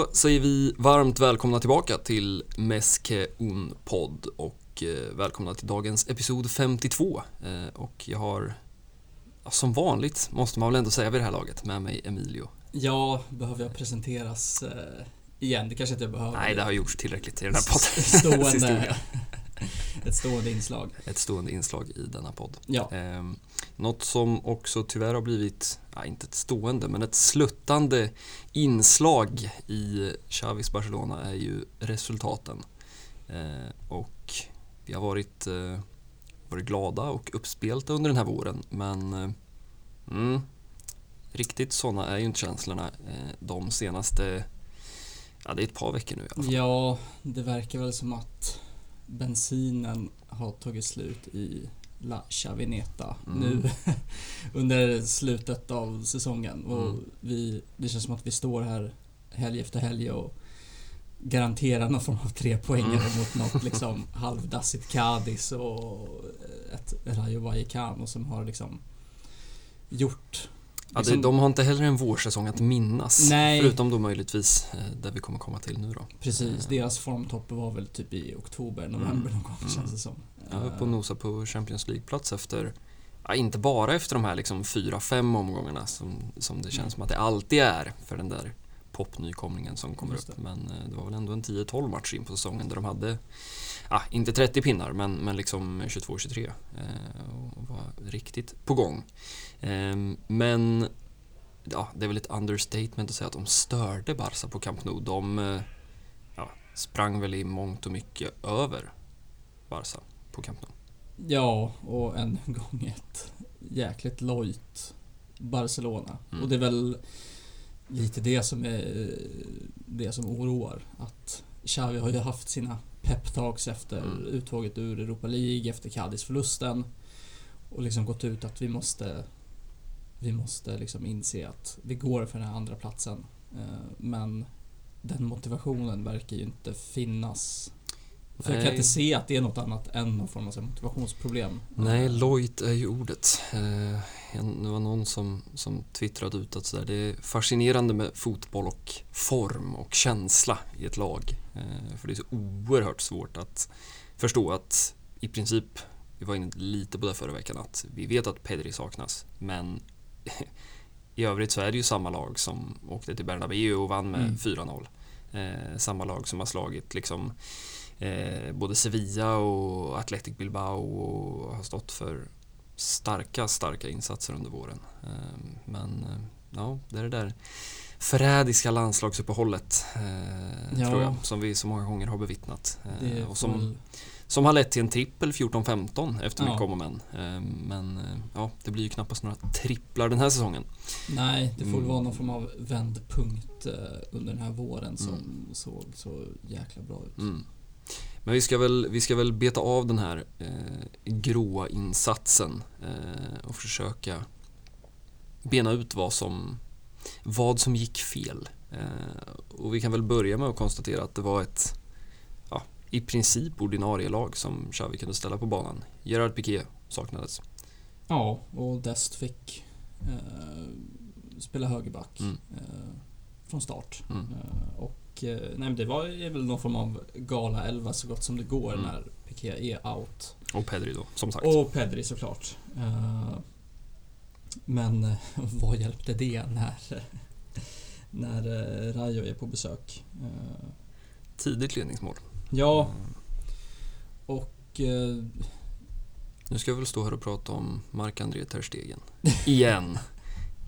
Då säger vi varmt välkomna tillbaka till Meske Un podd och eh, välkomna till dagens episod 52. Eh, och jag har, som vanligt måste man väl ändå säga vid det här laget, med mig Emilio. Ja, behöver jag presenteras eh, igen? Det kanske inte jag behöver. Nej, det har gjorts tillräckligt i den här podden. Historia. ett stående inslag. Ett stående inslag i denna podd. Ja, Eh, något som också tyvärr har blivit, ja, inte ett stående, men ett sluttande inslag i Xavis Barcelona är ju resultaten. Eh, och vi har varit, eh, varit glada och uppspelta under den här våren, men eh, mm, riktigt sådana är ju inte känslorna eh, de senaste, ja det är ett par veckor nu i alla fall. ja, det verkar väl som att bensinen har tagit slut i La Chavineta Mm. nu under slutet av säsongen. Och Mm. vi, det känns som att vi står här helg efter helg och garanterar någon form av trepoängare Mm. mot något liksom halvdassigt Cadiz och ett Rayo Vallecano som har liksom gjort Ja, det, liksom- de har inte heller en vårsäsong att minnas, Nej. förutom då möjligtvis eh, där vi kommer komma till nu då. Precis, Eh, deras formtopp var väl typ i oktober, november någon gång Mm. känns det som. Ja, upp och Eh, nosa på Champions League-plats efter, ja, inte bara efter de här liksom fyra, fem omgångarna som, som det känns Mm. som att det alltid är för den där popnykomlingen som kommer upp. Men det var väl ändå en 10-12 matcher in på säsongen där de hade, ja, inte 30 pinnar, men, men liksom 22-23 eh, och var riktigt på gång. Eh, men ja, det är väl ett understatement att säga att de störde Barca på Camp Nou. De eh, ja, sprang väl i mångt och mycket över Barca på Camp Nou. Ja, och en gång ett jäkligt lojt Barcelona. Mm. Och det är väl lite det som är det som oroar. Att Xavi har ju haft sina peptalks efter Mm. uttåget ur Europa League, efter Cadiz-förlusten. Och liksom gått ut att vi måste vi måste liksom inse att vi går för den här andra platsen. Eh, Men den motivationen verkar ju inte finnas. För jag kan inte se att det är något annat än någon form av motivationsproblem. Nej, lojt är ju ordet. Eh, det var någon som, som twittrade ut att sådär, det är fascinerande med fotboll och form och känsla i ett lag. Eh, för det är så oerhört svårt att förstå att i princip, vi var inne lite på det förra veckan, att vi vet att Pedri saknas, men i övrigt så är det ju samma lag som åkte till Bernabéu och vann med Mm. 4-0. Eh, samma lag som har slagit liksom eh, både Sevilla och Athletic Bilbao och har stått för starka, starka insatser under våren. Eh, men eh, ja, det är det där förrädiska landslagsuppehållet eh, Ja. tror jag, som vi så många gånger har bevittnat. Eh, och som, som har lett till en trippel 14-15 efter Ja. mycket om och men. Eh, men eh, ja, det blir ju knappast några tripplar den här säsongen. Nej, det får väl Mm. vara någon form av vändpunkt eh, under den här våren som Mm. såg så jäkla bra ut. Mm. Men vi ska, väl, vi ska väl beta av den här eh, gråa insatsen eh, och försöka bena ut vad som, vad som gick fel. Eh, och vi kan väl börja med att konstatera att det var ett ja, i princip ordinarie lag som Xavi kunde ställa på banan. Gerard Piqué saknades. Ja, och Dest fick eh, spela högerback Mm. eh, från start. Mm. Eh, och eh, nej, det var väl någon form av gala 11 så gott som det går Mm. när Piqué är out. Och Pedri då, som sagt. Och Pedri såklart. Eh, men eh, vad hjälpte det när, när Rayo är på besök? Eh, Tidigt ledningsmål. ja, och eh, Nu ska vi väl stå här och prata om Marc-André Ter Stegen. Igen.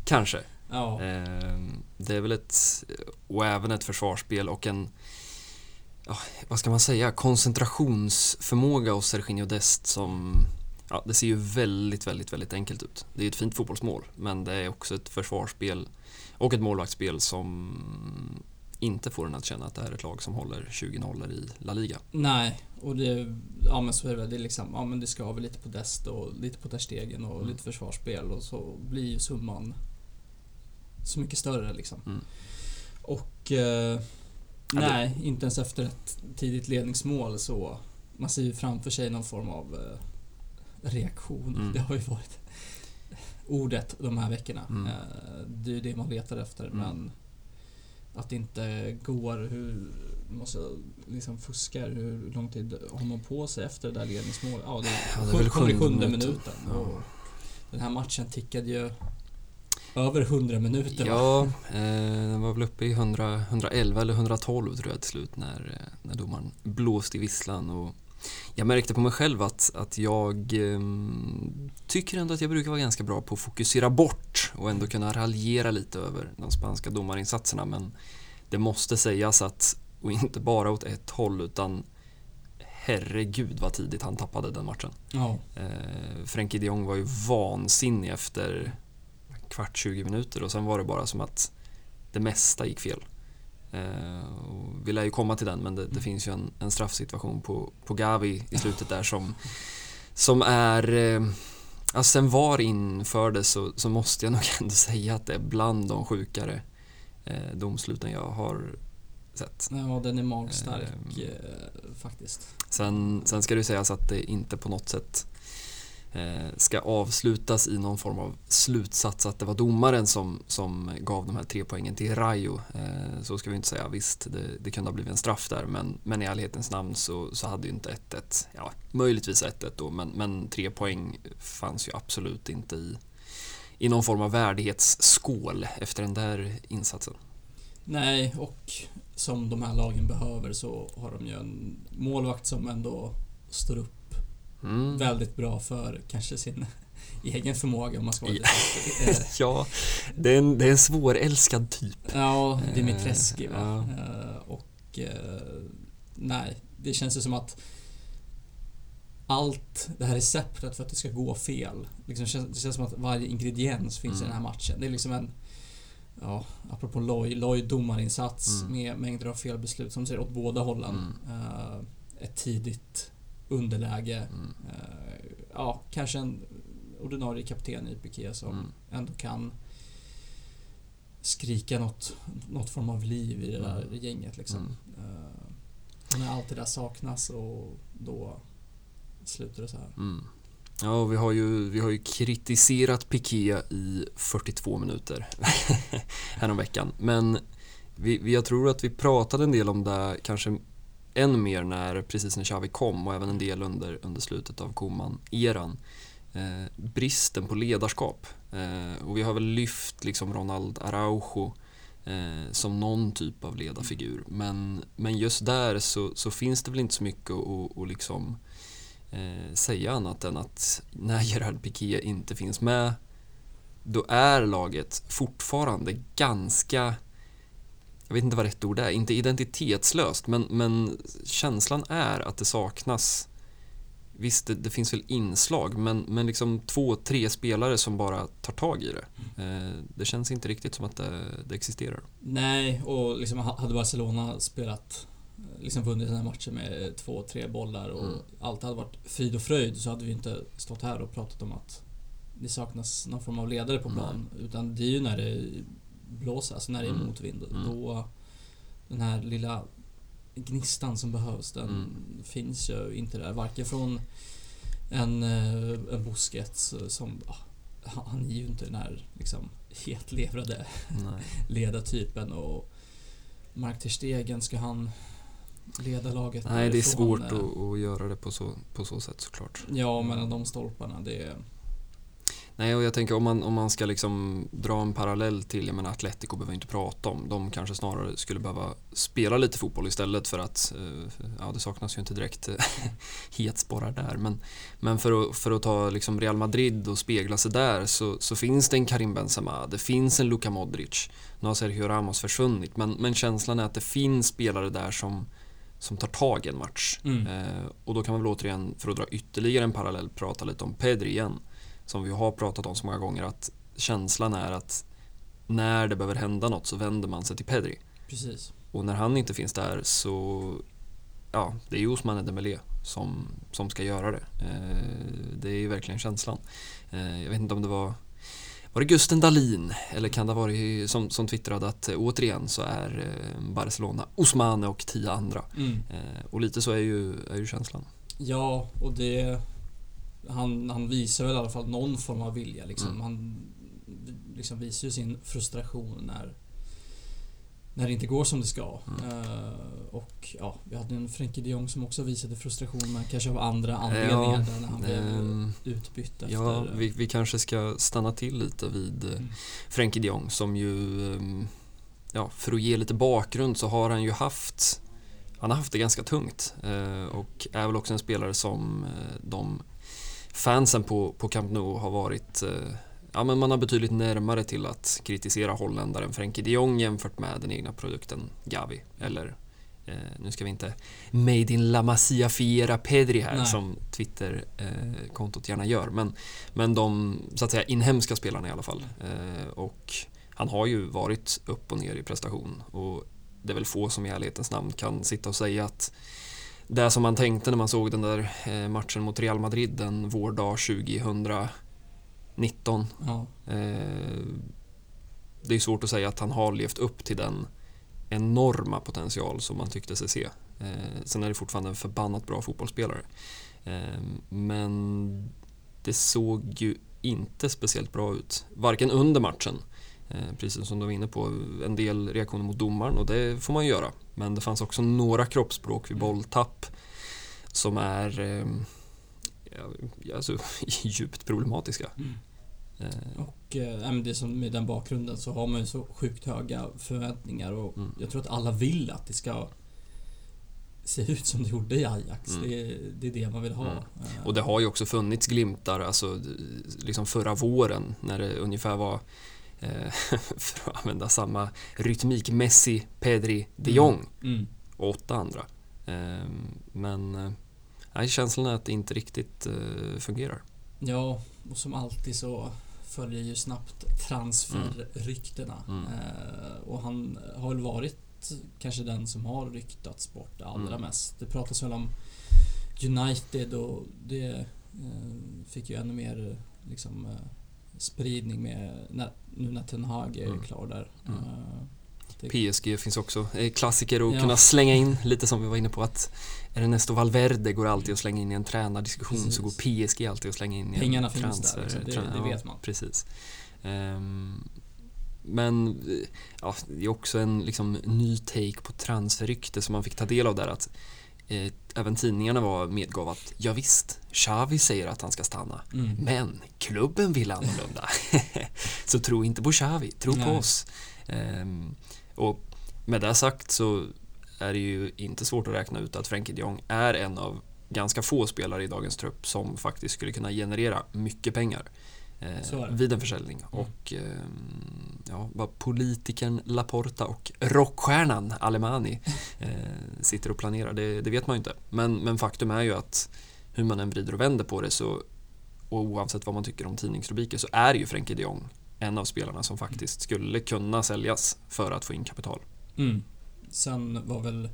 Kanske. ja, Ehm, Det är väl ett, och även ett försvarsspel och en, ja, vad ska man säga, koncentrationsförmåga hos Serginho Dest som, ja, det ser ju väldigt, väldigt, väldigt enkelt ut. Det är ett fint fotbollsmål, men det är också ett försvarsspel och ett målvaktsspel som inte får en att känna att det är ett lag som håller 20 nollor i La Liga. nej. Och det, ja men så är det. Det är liksom, ja men det ska väl lite på Dest och lite på Ter Stegen och Mm. lite försvarsspel och så blir ju summan så mycket större liksom. Mm. Och eh, Ja, det- nej, inte ens efter ett tidigt ledningsmål så man ser ju framför sig någon form av eh, reaktion. Mm. Det har ju varit ordet de här veckorna. Mm. Eh, det är ju det man letar efter Mm. men att det inte går. Hur måste liksom fuska Hur lång tid har man på sig efter det där ledningsmålet? Ja, det, Ja, det är väl sjunde, sjunde minuten. Ja. Den här matchen tickade ju över 100 minuter. Ja, eh, den var väl uppe i 100, 111 eller 112 tror jag till slut när, eh, när domaren blåste i visslan. Och jag märkte på mig själv att, att jag eh, tycker ändå att jag brukar vara ganska bra på att fokusera bort och ändå kunna raljera lite över de spanska domarinsatserna. Men det måste sägas att, och inte bara åt ett håll utan herregud vad tidigt han tappade den matchen. Ja. Eh, Frenkie de Jong var ju vansinnig efter kvart, 20 minuter och sen var det bara som att det mesta gick fel. Eh, vi lär ju komma till den men det, det finns ju en, en straffsituation på, på Gavi i slutet där som, som är eh, Alltså sen VAR infördes så, så måste jag nog ändå säga att det är bland de sjukare eh, domsluten jag har sett. ja, den är magstark Ehm. eh, faktiskt. Sen, sen ska det sägas att det inte på något sätt Eh, ska avslutas i någon form av slutsats att det var domaren som, som gav de här tre poängen till Rayo. Eh, så ska vi inte säga. Visst, det, det kunde ha blivit en straff där men, men i ärlighetens namn så, så hade ju inte 1-1, ja möjligtvis 1-1 då, men, men tre poäng fanns ju absolut inte i, i någon form av värdighetsskål efter den där insatsen. Nej, och som de här lagen behöver så har de ju en målvakt som ändå står upp Mm. väldigt bra för kanske sin egen förmåga om man ska vara Ja. lite eh, Ja, det är en, det är en svårälskad typ. Ja, Dimitreski va. Ja. Eh, Och eh, nej, det känns ju som att allt det här receptet för att det ska gå fel. Liksom, känns- det känns som att varje ingrediens finns i Mm. den här matchen. Det är liksom en Ja, apropå Loy, Loy domarinsats Mm. med mängder av felbeslut som ser åt båda hållen. Eh, ett tidigt underläge. Mm. Eh, ja, kanske en ordinarie kapten i Piqué som Mm. ändå kan skrika något, något form av liv i det där Mm. gänget liksom. Mm. Eh, när allt det där saknas och då slutar det så här. Mm. Ja, vi har, ju, vi har ju kritiserat Piqué i 42 minuter häromveckan. Men vi, vi, jag tror att vi pratade en del om det kanske än mer när, precis när Xavi kom och även en del under, under slutet av Koman-eran. Eh, bristen på ledarskap. Eh, och vi har väl lyft liksom Ronald Araujo eh, som någon typ av ledarfigur. Men, men just där så, så finns det väl inte så mycket att, att, liksom eh, säga annat än att när Gerard Piqué inte finns med då är laget fortfarande ganska jag vet inte vad rätt ord är, inte identitetslöst men, men känslan är att det saknas Visst, det, det finns väl inslag men, men liksom två, tre spelare som bara tar tag i det. Eh, det känns inte riktigt som att det, det existerar. Nej, och liksom ha- hade Barcelona spelat eh, liksom vunnit den här matchen med två, tre bollar och Mm. allt hade varit frid och fröjd så hade vi inte stått här och pratat om att det saknas någon form av ledare på plan. Utan det är ju när det blåser, alltså när det är Mm. motvind. Mm. Då den här lilla gnistan som behövs, den Mm. finns ju inte där. Varken från en, eh, en Busquets eh, som... ah, han- är ju inte den här liksom hetlevrade ledartypen och Mark Ter Stegen, ska han leda laget Nej, det är svårt att, att göra det på så, på så sätt såklart. Ja, mellan de stolparna, det är... Nej, och jag tänker om man, om man ska liksom dra en parallell till, jag menar Atletico behöver inte prata om. De kanske snarare skulle behöva spela lite fotboll istället för att, eh, ja det saknas ju inte direkt eh, hetsporrar där. Men, men för, att, för att ta liksom Real Madrid och spegla sig där så, så finns det en Karim Benzema, det finns en Luka Modric. Nu har Sergio Ramos försvunnit, men, men känslan är att det finns spelare där som, som tar tag i en match. Mm. Eh, och då kan man väl återigen, för att dra ytterligare en parallell, prata lite om Pedri igen. Som vi har pratat om så många gånger att känslan är att när det behöver hända något så vänder man sig till Pedri. Precis. Och när han inte finns där så, ja, det är ju Ousmane Dembélé som, som ska göra det. Eh, det är ju verkligen känslan. Eh, jag vet inte om det var var det Gusten Dahlin eller kan det ha varit som, som twittrade att eh, återigen så är eh, Barcelona Ousmane och tio andra. Mm. Eh, och lite så är ju, är ju känslan. Ja, och det... Han, han visar väl i alla fall någon form av vilja liksom. Mm. Han liksom visar ju sin frustration när när det inte går som det ska. Mm. Eh, och ja, vi hade en Frenkie de Jong som också visade frustration men kanske av andra anledningar Ja, när han blev ehm, utbytt efter... Ja, vi, vi kanske ska stanna till lite vid eh, Mm. Frenkie de Jong som ju, ehm, ja, för att ge lite bakgrund så har han ju haft, han har haft det ganska tungt eh, och är väl också en spelare som eh, de fansen på, på Camp Nou har varit, eh, ja men man har betydligt närmare till att kritisera holländaren Frenkie de Jong jämfört med den egna produkten Gavi eller Eh, nu ska vi inte Made in La Masia Fiera Pedri här Nej. som Twitter-kontot gärna gör. Men, men de så att säga inhemska spelarna i alla fall. Eh, och han har ju varit upp och ner i prestation. Och det är väl få som i ärlighetens namn kan sitta och säga att det som man tänkte när man såg den där eh, matchen mot Real Madrid en vårdag 2019. Ja, Eh, det är svårt att säga att han har levt upp till den enorma potential som man tyckte sig se. Eh, sen är det fortfarande en förbannat bra fotbollsspelare. Men det såg ju inte speciellt bra ut, varken under matchen, precis som du var inne på, en del reaktioner mot domaren och det får man ju göra. Men det fanns också några kroppsspråk vid bolltapp som är eh, ja, alltså, djupt problematiska. Mm. Eh, och eh, det som med den bakgrunden så har man ju så sjukt höga förväntningar och Mm. jag tror att alla vill att det ska se ut som det gjorde i Ajax. Mm. Det, det är det man vill ha. Mm. Eh, Och det har ju också funnits glimtar, alltså liksom förra våren när det ungefär var eh, för att använda samma rytmik, Messi, Pedri, de Jong Mm. och åtta andra. Eh, men eh, nej, känslan är att det inte riktigt eh, fungerar. Ja, och som alltid så följer ju snabbt transferryktena. Mm. Eh, och han har väl varit kanske den som har ryktats bort allra Mm. mest. Det pratas väl om United och det eh, fick ju ännu mer eh, liksom, eh, spridning med när, nu när Ten Hag är Mm. klar där. Mm. Eh, det- PSG finns också, eh, klassiker att Ja. kunna slänga in, lite som vi var inne på att Ernesto Valverde går alltid att slänga in i en tränardiskussion Precis. så går PSG alltid att slänga in i Pengarna en finns där, liksom. Det- det ja, vet man. Precis. Ehm, men eh, ja, det är också en liksom, ny take på transferrykte som man fick ta del av där att eh, även tidningarna var medgav att ja, visst, Xavi säger att han ska stanna. Mm. Men klubben vill annorlunda. så tro inte på Xavi, tro på Nej. oss. Ehm, och med det sagt så är det ju inte svårt att räkna ut att Frenkie de Jong är en av ganska få spelare i dagens trupp som faktiskt skulle kunna generera mycket pengar eh, vid en försäljning. Och ehm, ja, vad politikern Laporta och rockstjärnan Alemani eh, sitter och planerar, det, det vet man ju inte. Men, men faktum är ju att hur man än vrider och vänder på det så och oavsett vad man tycker om tidningsrubriker så är ju Frenkie de Jong en av spelarna som faktiskt skulle kunna säljas för att få in kapital. Mm. Sen var väl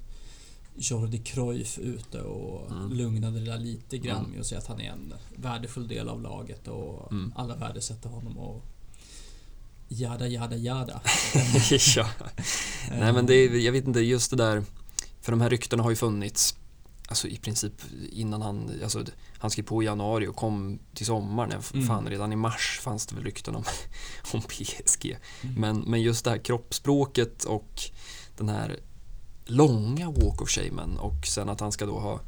Jordi Cruyff ute och Mm. lugnade det där lite grann Mm. med att säga att han är en värdefull del av laget och Mm. alla värdesätter honom och jada jada jada. ja. Nej men det är, jag vet inte, just det där, för de här ryktena har ju funnits Alltså i princip innan han, alltså han skrev på i januari och kom till sommaren, Mm. fan redan i mars fanns det väl rykten om, om PSG. Mm. Men, men just det här kroppsspråket och den här långa walk of shamen och sen att han ska då ha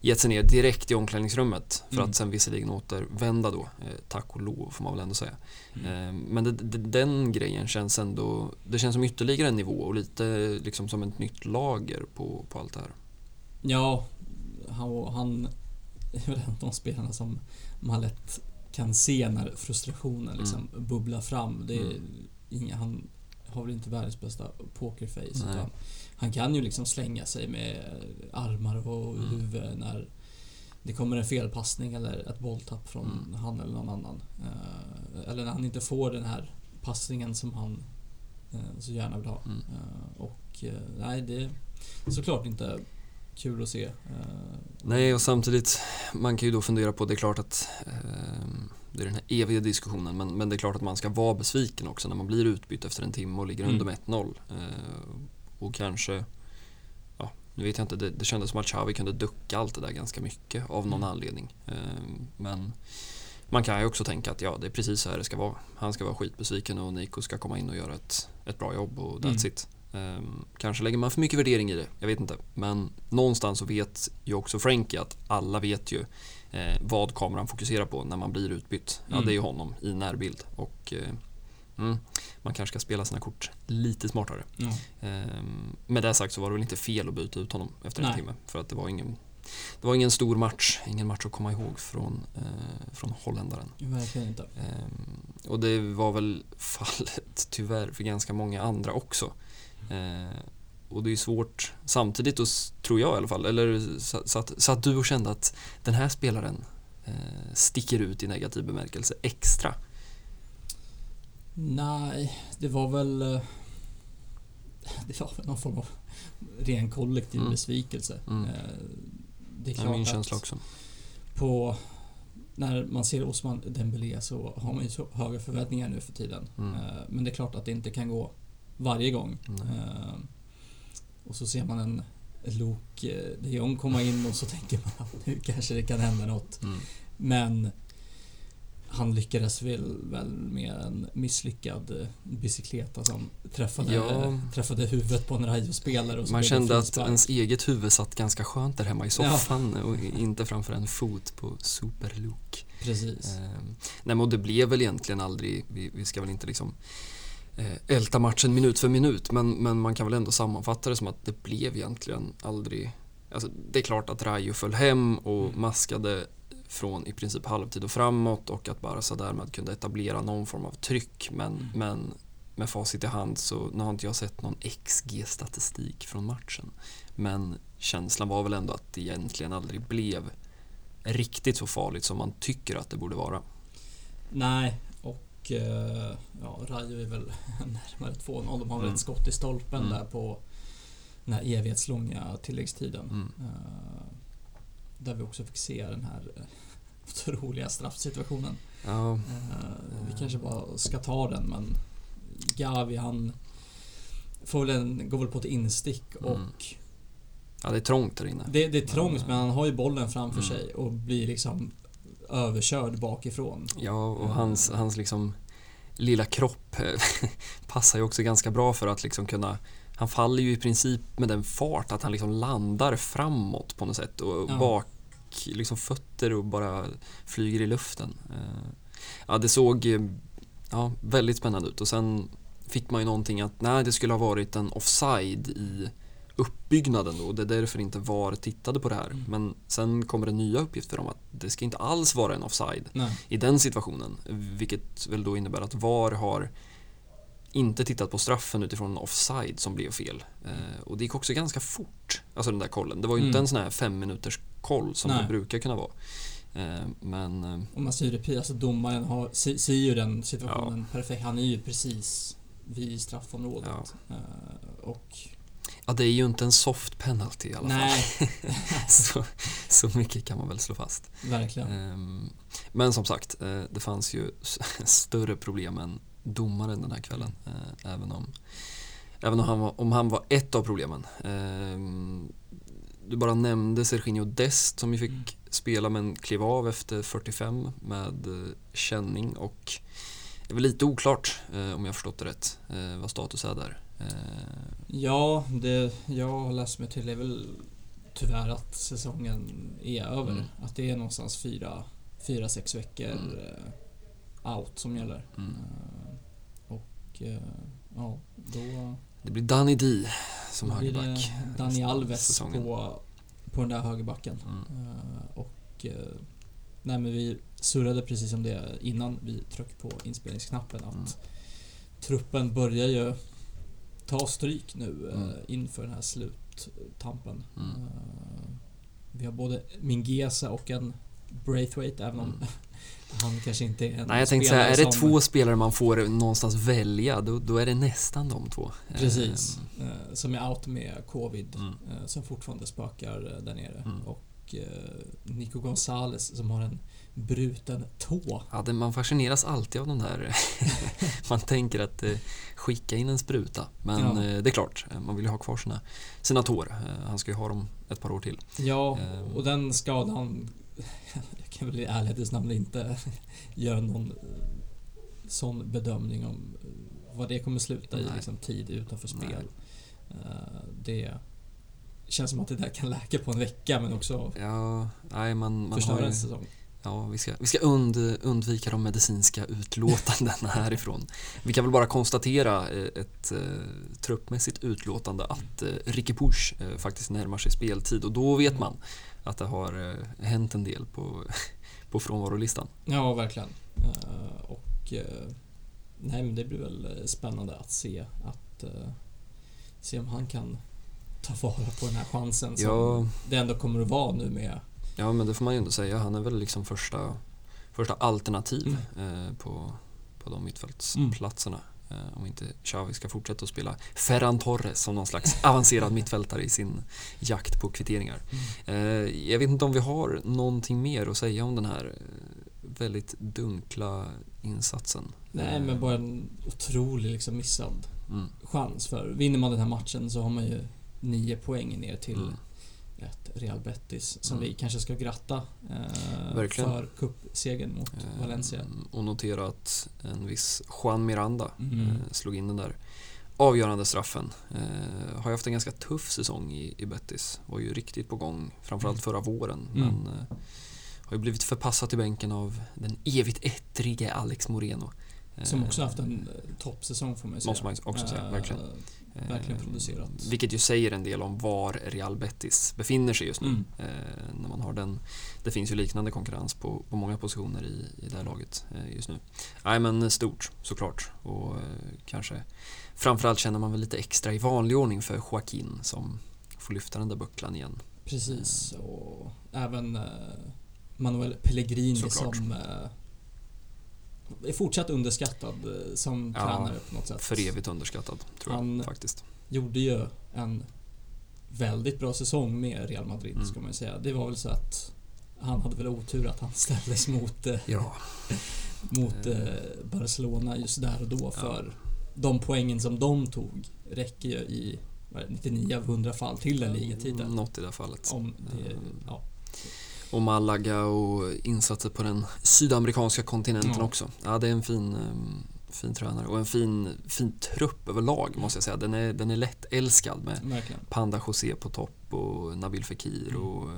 gett sig ner direkt i omklädningsrummet för Mm. att sen visserligen återvända då, eh, tack och lov får man väl ändå säga. Mm. Eh, men det, det, den grejen känns ändå, det känns som ytterligare en nivå och lite liksom som ett nytt lager på, på allt det här. Ja, han, han är väl en av de spelarna som man lätt kan se när frustrationen liksom bubblar fram. Det är Mm. inga, han har väl inte världens bästa pokerface. Han kan ju liksom slänga sig med armar och Mm. huvud när det kommer en felpassning eller ett bolltapp från Mm. han eller någon annan. Eh, eller när han inte får den här passningen som han eh, så gärna vill ha. Mm. Eh, och nej, det är såklart inte kul att se. Nej, och samtidigt, man kan ju då fundera på, det är klart att eh, det är den här eviga diskussionen, men, men det är klart att man ska vara besviken också när man blir utbytt efter en timme och ligger Mm. under med 1-0. Eh, och kanske, ja, nu vet jag inte, det, det kändes som att Xavi kunde ducka allt det där ganska mycket av någon Mm. anledning. Eh, men man kan ju också tänka att ja, det är precis så här det ska vara. Han ska vara skitbesviken och Nico ska komma in och göra ett, ett bra jobb och that's Mm. it. Ehm, kanske lägger man för mycket värdering i det, jag vet inte. Men någonstans så vet ju också Frankie att alla vet ju eh, vad kameran fokuserar på när man blir utbytt. Ja, Mm. det är ju honom i närbild. Och eh, mm, man kanske ska spela sina kort lite smartare. Ja. Ehm, med det sagt så var det väl inte fel att byta ut honom efter en Nej. timme. För att det var ingen, det var ingen stor match, ingen match att komma ihåg från, eh, från holländaren. Verkligen inte. Ehm, och det var väl fallet tyvärr för ganska många andra också. Ehm, och det är svårt samtidigt, och tror jag i alla fall, eller så, så, att, så att du och kände att den här spelaren eh, sticker ut i negativ bemärkelse extra. Nej, det var väl... eh, Det var väl någon form av ren kollektiv Mm. besvikelse. Mm. Eh, Det är klart min känsla också. på... När man ser Osman Dembélé så har man ju så höga förväntningar nu för tiden. Mm. Eh, Men det är klart att det inte kan gå varje gång. Och så ser man en Luke de Jong komma in och så tänker man att nu kanske det kan hända något. Mm. Men han lyckades väl, väl med en misslyckad eh, bicykleta som träffade, Ja. träffade huvudet på en Rayo-spelare. och Man kände att ens eget huvud satt ganska skönt där hemma i soffan och inte framför en fot på Super Luke. Precis. Ehm, nej men det blev väl egentligen aldrig, vi, vi ska väl inte liksom eh, älta matchen minut för minut men, men man kan väl ändå sammanfatta det som att det blev egentligen aldrig Alltså, det är klart att Rayo föll hem och Mm. maskade från i princip halvtid och framåt och att Barca därmed kunde etablera någon form av tryck men, Mm. men med facit i hand så nu har inte jag sett någon XG-statistik från matchen. Men känslan var väl ändå att det egentligen aldrig blev riktigt så farligt som man tycker att det borde vara. Nej, och eh, ja, Rayo är väl närmare 2-0. De har väl Mm. ett skott i stolpen Mm. där på den här evighetslånga tilläggstiden. Mm. Eh, där vi också fick se den här eh, otroliga straffsituationen. Ja, Eh, vi kanske bara ska ta den men Gavi han får väl en, går väl på ett instick Mm. och ja, det är trångt där inne. det, det är trångt Men, men han har ju bollen framför Mm. sig och blir liksom överkörd bakifrån. Ja, och hans, hans liksom lilla kropp eh, passar ju också ganska bra för att liksom kunna han faller ju i princip med den fart att han liksom landar framåt på något sätt och Ja. bak liksom fötter och bara flyger i luften. Eh, Ja, det såg eh, ja, väldigt spännande ut och sen fick man ju någonting att nej, det skulle ha varit en offside i uppbyggnaden då och det är därför inte VAR tittade på det här. Mm. Men sen kommer det nya uppgifter om att det ska inte alls vara en offside Nej. i den situationen. Vilket väl då innebär att VAR har inte tittat på straffen utifrån en offside som blev fel. Eh, och det gick också ganska fort, alltså den där kollen. Det var ju inte Mm. en sån här fem minuters koll som Nej. det brukar kunna vara. Eh, men eh, Om man ser repris, alltså domaren har, ser, ser ju den situationen perfekt. Han är ju precis vid straffområdet. Eh, och ja, det är ju inte en soft penalty i alla nej, fall. så, så mycket kan man väl slå fast. verkligen. Ehm, Men som sagt, eh, det fanns ju större problem än domaren den här kvällen. eh, Även om, även om, han, var, om han var ett av problemen. Ehm, Du bara nämnde Serginho Dest som ju fick Mm. spela men klev av efter 45 med eh, känning och det är väl lite oklart eh, om jag förstått det rätt eh, vad status är där. Eh, Ja, det jag har läst mig till är väl tyvärr att säsongen är över. Mm. Att det är någonstans fyra, fyra sex veckor Mm. eh, out som gäller. Mm. Och eh, ja, då Det blir Danny D som då högerback. Av Alves säsongen. på, på den där högerbacken. Mm. Eh, och eh, nej, men vi surrade precis om det innan vi tryckte på inspelningsknappen att Mm. truppen börjar ju ta stryk nu Mm. inför den här sluttampen. Mm. Vi har både Mingesa och en Braithwaite även om Mm. Han kanske inte är en Nej, jag tänkte säga, är det som- två spelare man får någonstans välja, då, då är det nästan de två. Precis. Eh, som är out med Covid. Mm. eh, som fortfarande spökar eh, där nere. Mm. Och Nico Gonzales som har en bruten tå. Ja, det, man fascineras alltid av de där. man tänker att eh, skicka in en spruta. Men Ja. eh, det är klart, man vill ju ha kvar sina, sina tår. Eh, han ska ju ha dem ett par år till. Ja, Ehm. och den skadan... Jag kan väl i ärlighetens namn inte göra någon eh, sån bedömning om eh, vad det kommer sluta i, Nej. liksom tid utanför spel. Eh, det känns som att det där kan läka på en vecka men också Ja, nej man, man förstöra ju, en säsong. Ja, vi ska, vi ska und, undvika de medicinska utlåtandena härifrån. Vi kan väl bara konstatera ett eh, truppmässigt utlåtande att eh, Ricky Push eh, faktiskt närmar sig speltid och då vet man att det har eh, hänt en del på, på frånvarolistan. Ja, verkligen. Eh, och eh, nej, men det blir väl spännande att se att se om han kan ta vara på den här chansen som Ja. det ändå kommer att vara nu med Ja, men det får man ju ändå säga. Han är väl liksom första, första alternativ Mm. på, på de mittfältsplatserna. Eh, om inte Xavi ska fortsätta att spela Ferran Torres som någon slags avancerad mittfältare i sin jakt på kvitteringar. Mm. Eh, jag vet inte om vi har någonting mer att säga om den här eh, väldigt dunkla insatsen. Nej, men bara en otrolig liksom missad Mm. chans. För vinner man den här matchen så har man ju nio poäng ner till Mm. Ett Real Betis som Mm. vi kanske ska gratta eh, för cupsegern mot Eh, Valencia. Och notera att en viss Juan Miranda Mm. eh, slog in den där avgörande straffen. Eh, har ju haft en ganska tuff säsong i, i Betis. Var ju riktigt på gång, framförallt förra våren. Mm. Men eh, har ju blivit förpassad till bänken av den evigt ettrige Alex Moreno. Eh, Som också haft en eh, toppsäsong får man ju säga. Måste man också säga, Eh, verkligen. verkligen Eh, producerat. Vilket ju säger en del om var Real Betis befinner sig just nu. Mm. Eh, när man har den, det finns ju liknande konkurrens på, på många positioner i, i det här laget eh, just nu. Nej men stort såklart och eh, kanske framförallt känner man väl lite extra i vanlig ordning för Joaquin som får lyfta den där bucklan igen. Precis, och även eh, Manuel Pellegrini Såklart. som eh, är fortsatt underskattad eh, som Ja, tränare på något sätt. För evigt underskattad tror Han- jag faktiskt. Gjorde ju en väldigt bra säsong med Real Madrid Mm. ska man ju säga. Det var väl så att han hade väl otur att han ställdes mot, eh, Ja, mot Eh. Barcelona just där och då för de poängen som de tog räcker ju i vad är det, 99 av 100 fall till den ligatiteln. något i det fallet. Om det, Eh, ja. Och Malaga och insatser på den sydamerikanska kontinenten Ja. också. Ja, det är en fin, ehm, fin tränare och en fin, fin trupp överlag måste jag säga. Den är, den är lätt älskad med Verkligen. Panda José på topp och Nabil Fekir Mm. och eh,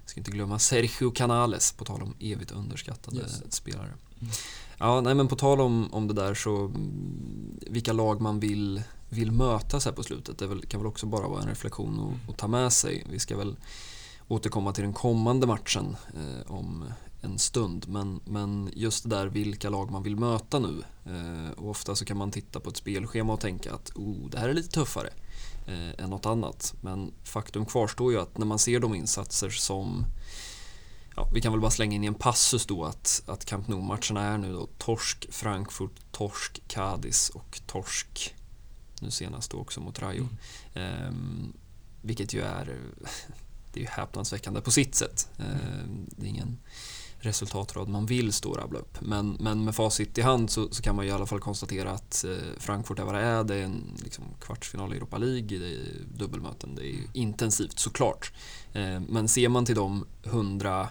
jag ska inte glömma Sergio Canales på tal om evigt underskattade spelare. Mm. Ja, nej men på tal om, om det där så mm, vilka lag man vill, vill möta så här på slutet det väl, kan väl också bara vara en reflektion Mm. att, att ta med sig. Vi ska väl återkomma till den kommande matchen eh, om en stund men, men just det där vilka lag man vill möta nu eh, och ofta så kan man titta på ett spelschema och tänka att oh, det här är lite tuffare eh, än något annat. Men faktum kvarstår ju att när man ser de insatser som Ja, vi kan väl bara slänga in i en passus då att, att Camp Nou-matcherna är nu då torsk Frankfurt, torsk Cadiz och torsk nu senast då också mot Rayo. Mm. Ehm, vilket ju är det är ju häpnadsväckande på sitt sätt. Ehm, det är ingen resultatrad man vill stå och rabbla upp. Men, men med facit i hand så, så kan man ju i alla fall konstatera att eh, Frankfurt är vad det är. Det är en liksom, kvartsfinal i Europa League, det är dubbelmöten. Det är intensivt såklart. Eh, men ser man till de 100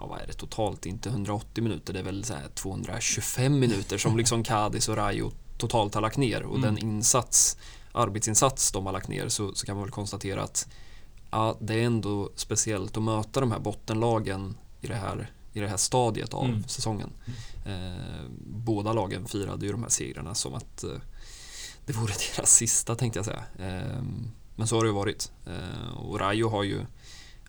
Ja, vad är det totalt? Inte 180 minuter, det är väl så här 225 minuter som liksom Cadiz och Rayo totalt har lagt ner och Mm. den insats, arbetsinsats de har lagt ner så, så kan man väl konstatera att ja, det är ändå speciellt att möta de här bottenlagen i det här, i det här stadiet av Mm. säsongen. Eh, båda lagen firade ju de här segrarna som att eh, det vore deras sista tänkte jag säga. Eh, men så har det ju varit. Eh, och Rayo har ju,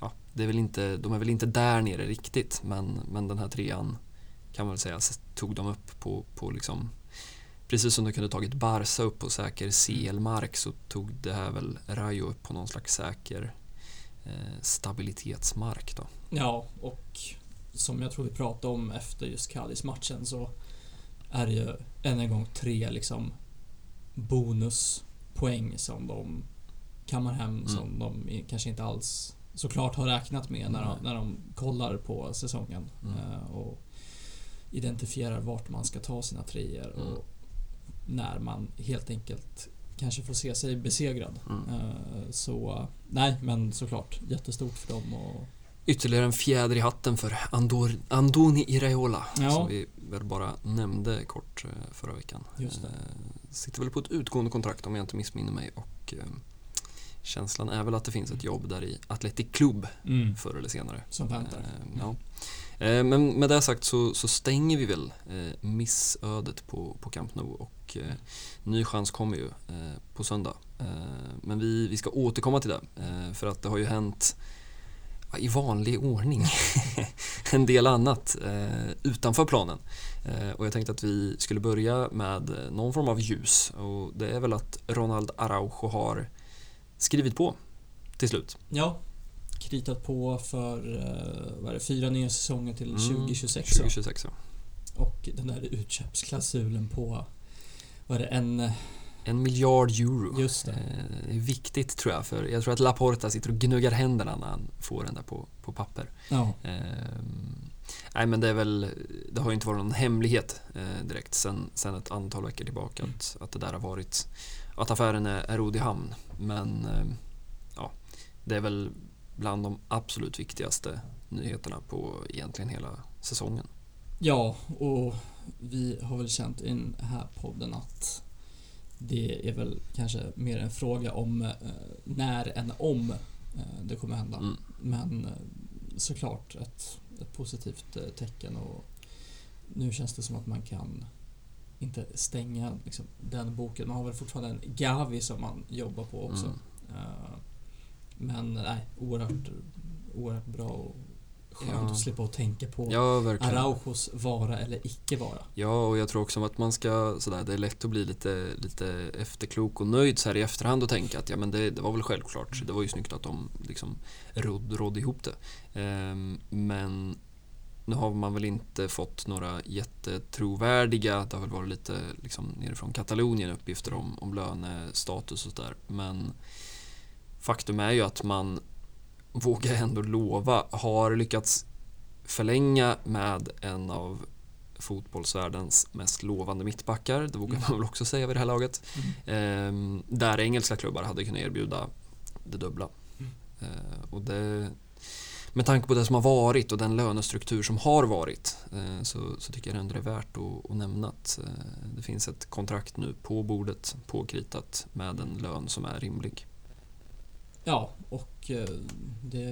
ja, det är väl inte, de är väl inte där nere riktigt men, men den här trean kan man väl säga tog de upp på, på liksom Precis som de kunde tagit Barca upp på säker CL-mark så tog det här väl Rayo upp på någon slags säker stabilitetsmark då. Ja, och som jag tror vi pratade om efter just Cadiz-matchen så är det ju än en gång tre liksom bonuspoäng som de kammar hem Mm. som de kanske inte alls såklart har räknat med när de, när de kollar på säsongen Mm. eh, och identifierar vart man ska ta sina treor Mm. och när man helt enkelt kanske får se sig besegrad. Mm. Eh, Så nej, men såklart jättestort för dem och Ytterligare en fjäder i hatten för Andor, Andoni Iraola Ja. som vi väl bara nämnde kort eh, förra veckan. Just det. Eh, sitter väl på ett utgående kontrakt om jag inte missminner mig och känslan är väl att det finns ett jobb där i Athletic Club Mm. förr eller senare. Som väntar. Ja. Eh, men med det sagt så, så stänger vi väl eh, missödet på, på Camp Nou och eh, ny chans kommer ju på söndag. Men vi, vi ska återkomma till det för att det har ju hänt i vanlig ordning en del annat eh, utanför planen. Eh, och jag tänkte att vi skulle börja med någon form av ljus och det är väl att Ronald Araujo har skrivit på till slut. Ja, kritat på för eh, vad är det, fyra nya säsonger till Mm, 2026. va? 2026 ja. Och den där utköpsklausulen på, vad är det, en... En miljard euro. Just det. Eh, Det är viktigt tror jag, för jag tror att Laporta sitter och gnuggar händerna när han får den där på, på papper. Ja, Ehm, nej men det är väl, det har ju inte varit någon hemlighet eh, direkt sen, sen ett antal veckor tillbaka att, att det där har varit, att affären är, är rodd i hamn. Men eh, ja, det är väl bland de absolut viktigaste nyheterna på egentligen hela säsongen. ja, och vi har väl känt i den här podden att det är väl kanske mer en fråga om eh, när än om eh, det kommer hända. Mm. Men eh, såklart ett, ett positivt tecken och nu känns det som att man kan inte stänga liksom, den boken. Man har väl fortfarande en Gavi som man jobbar på också. Mm. Men nej, oerhört, oerhört bra och skönt Ja. att slippa att tänka på Ja, verkligen. Araujos vara eller icke vara. Ja, och jag tror också att man ska, sådär, det är lätt att bli lite, lite efterklok och nöjd så här i efterhand och tänka att ja men det, det var väl självklart. Det var ju snyggt att de liksom råd, råd ihop det. Ehm, men nu har man väl inte fått några jättetrovärdiga, det har väl varit lite liksom nerifrån Katalonien uppgifter om, om lönestatus och sådär. Men faktum är ju att man vågar ändå lova, har lyckats förlänga med en av fotbollsvärldens mest lovande mittbackar, det vågar man väl också säga vid det här laget. Ehm, där engelska klubbar hade kunnat erbjuda det dubbla. Mm. Ehm, och det, med tanke på det som har varit och den lönestruktur som har varit eh, så, så tycker jag ändå det är värt att, att nämna att eh, det finns ett kontrakt nu på bordet, påkritat med en lön som är rimlig. Ja, och eh, det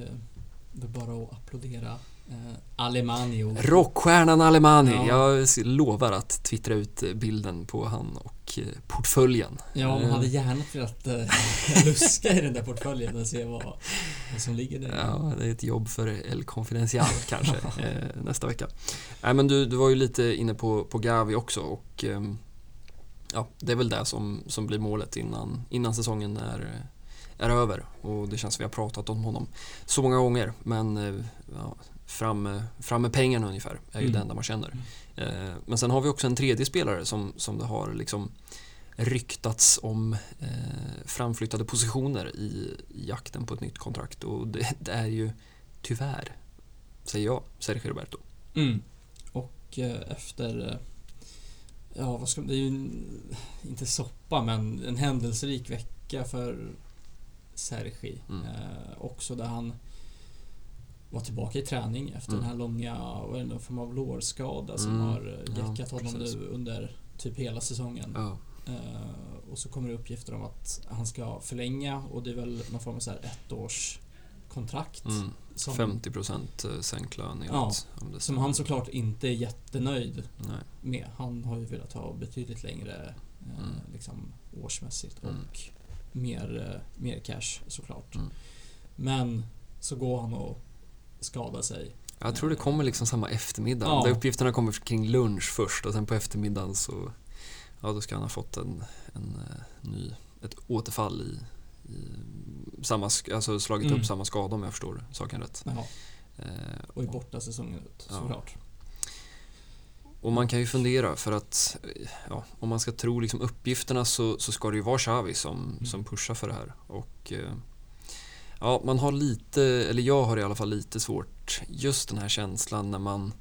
är bara att applådera eh, Alemanio. Rockstjärnan Alemani, Ja. jag lovar att twittra ut eh, bilden på han och eh, portföljen. Ja, man Eh, hade gärna velat eh, luska i den där portföljen och se vad, vad som ligger där. Ja, det är ett jobb för El Confidencial kanske eh, nästa vecka. Nej, men du, du var ju lite inne på, på Gavi också och ehm, ja, det är väl det som, som blir målet innan, innan säsongen är, är över. Och det känns som vi har pratat om honom så många gånger men eh, ja, fram, fram med pengarna ungefär är ju Mm. det enda man känner. Eh, men sen har vi också en tredje spelare som, som det har liksom ryktats om eh, framflyttade positioner i, i jakten på ett nytt kontrakt och det, det är ju tyvärr, säger jag, Sergio Roberto. Mm. Och eh, efter... eh, Ja, vad ska Det är ju en, inte soppa, men en händelserik vecka för Sergi. Mm. Eh, också där han var tillbaka i träning efter Mm. den här långa, vad är det, någon form av lårskada som Mm. har eh, Ja, gäckat honom nu under typ hela säsongen. Ja. Eh, och så kommer det uppgifter om att han ska förlänga och det är väl någon form av så här ettårs kontrakt. Mm. Som, 50% sänkt lön Ja, som stämmer. han såklart inte är jättenöjd Nej. med. Han har ju velat ha betydligt längre eh, Mm. liksom, årsmässigt Mm. och mer, eh, mer cash såklart. Mm. Men så går han och skadar sig. Jag tror det kommer liksom samma eftermiddag. Ja. Där uppgifterna kommer kring lunch först och sen på eftermiddagen så ja, då ska han ha fått en, en eh, ny, ett återfall i, i samma, alltså slagit Mm. upp samma skada om jag förstår saken rätt. Jaha, Eh, och är borta säsongen ut Ja. Och man kan ju fundera för att eh, ja, om man ska tro liksom uppgifterna så, så ska det ju vara Xavi som, Mm. som pushar för det här. Och eh, ja, man har lite, eller jag har i alla fall lite svårt just den här känslan när man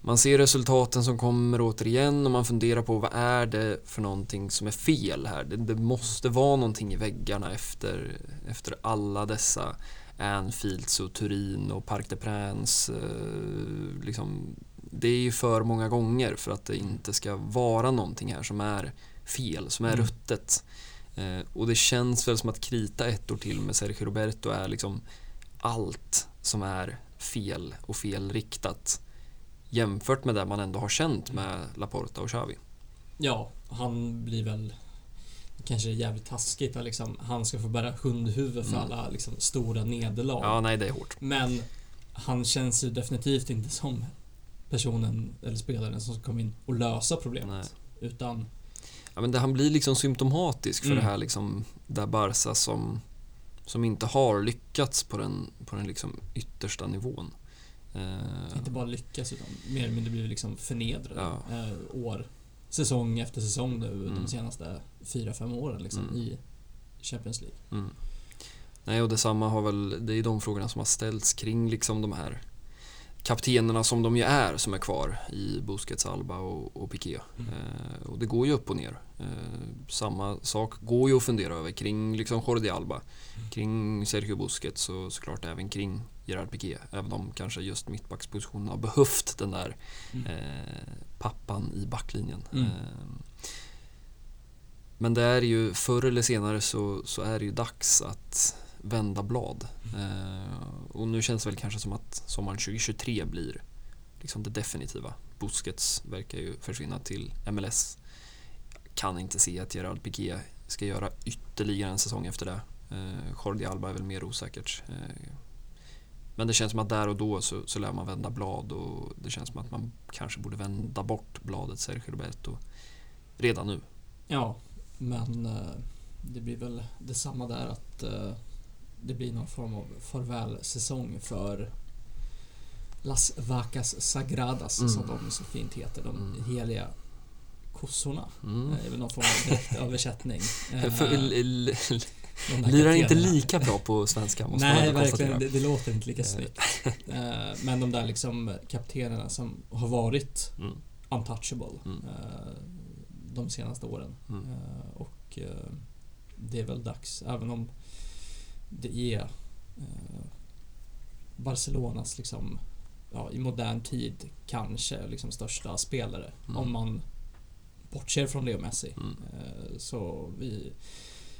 man ser resultaten som kommer återigen och man funderar på vad är det för någonting som är fel här. Det, det måste vara någonting i väggarna efter, efter alla dessa Anfields och Turin och Parc des Princes eh, liksom det är ju för många gånger för att det inte ska vara någonting här som är fel, som är Mm. ruttet. Eh, och det känns väl som att krita ett år till med Sergio Roberto är liksom allt som är fel och felriktat jämfört med det man ändå har känt med Laporta och Xavi. Ja, han blir väl kanske jävligt taskigt att liksom, han ska få bära hundhuvud för Mm. alla liksom, stora nederlag. Ja, nej det är hårt. Men han känns ju definitivt inte som personen eller spelaren som ska komma in och lösa problemet. Utan, Ja, men det, han blir liksom symptomatisk för Mm. det här liksom, där Barca som, som inte har lyckats på den, på den liksom yttersta nivån. Eh, inte bara lyckas utan mer eller mindre blir liksom förnedrade. Ja. Eh, år, säsong efter säsong nu Mm. de senaste fyra fem åren liksom, Mm. i Champions League. Mm. Nej, och detsamma har väl, det är de frågorna som har ställts kring liksom de här kaptenerna som de ju är som är kvar i Busquets, Alba och, och Piqué. Mm. Eh, och det går ju upp och ner. Eh, samma sak går ju att fundera över kring liksom Jordi Alba, kring Sergio Busquets och såklart även kring Gerard Piqué. Även om kanske just mittbackspositionen har behövt den där Mm. eh, pappan i backlinjen. Mm. Eh, men det är ju, förr eller senare så, så är det ju dags att vända blad. Eh, och nu känns det väl kanske som att sommaren 2023 blir liksom det definitiva. Busquets verkar ju försvinna till MLS. Kan inte se att Gerard Piqué ska göra ytterligare en säsong efter det. Eh, Jordi Alba är väl mer osäkert. Eh, men det känns som att där och då så, så lär man vända blad och det känns som att man kanske borde vända bort bladet Sergio Roberto redan nu. Ja, men eh, det blir väl detsamma där att eh, det blir någon form av farvälsäsong för Las Vacas Sagradas Mm. som de så fint heter. De Mm. heliga kossorna. Mm. Det är väl någon form av. Eh, l- de där lirar inte lika bra på svenska måste man Nej, ändå verkligen. Det, det låter inte lika Eh. snyggt. Eh, Men de där liksom kaptenerna som har varit Mm. untouchable Mm. eh, de senaste åren. Mm. Eh, Och eh, det är väl dags, även om det är eh, Barcelonas liksom, ja, i modern tid kanske liksom största spelare. Mm. Om man bortser från Leo Messi. Mm. Eh, Så vi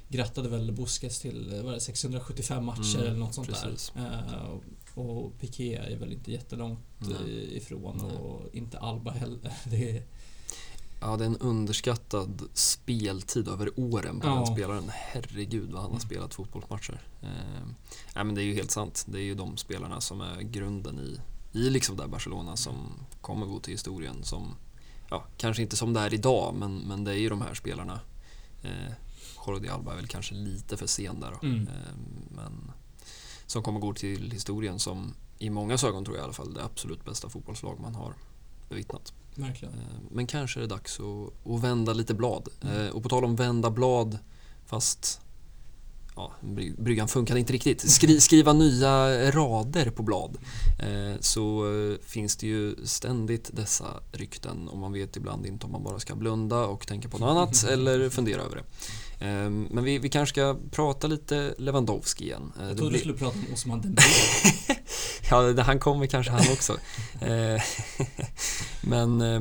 grattade väl Busquets till är det, 675 matcher Mm, eller något sånt precis. där. Eh, Och Piqué är väl inte jättelångt Nej. ifrån Nej. och inte Alba heller. Det är, Ja, det är en underskattad speltid över åren på Ja. den spelaren. Herregud vad han har spelat fotbollsmatcher. Eh, nej, men det är ju helt sant. Det är ju de spelarna som är grunden i, i liksom där Barcelona som kommer gå till historien som, ja, kanske inte som det är idag, men, men det är ju de här spelarna. Eh, Jordi Alba är väl kanske lite för sen där då. Mm. Eh, men som kommer gå till historien som i många ögon tror jag i alla fall det absolut bästa fotbollslag man har bevittnat. Verkligen. Eh, Men kanske är det dags att, att vända lite blad. Mm. Eh, Och på tal om vända blad, fast ja, bry- bryggan funkade inte riktigt. Skri, skriva nya rader på blad. Eh, Så finns det ju ständigt dessa rykten och man vet ibland inte om man bara ska blunda och tänka på något annat eller fundera över det. Eh, Men vi, vi kanske ska prata lite Lewandowski igen. Eh, Jag trodde du skulle prata om Osman Dembélé. Ja, han kommer kanske han också. Eh, Men eh,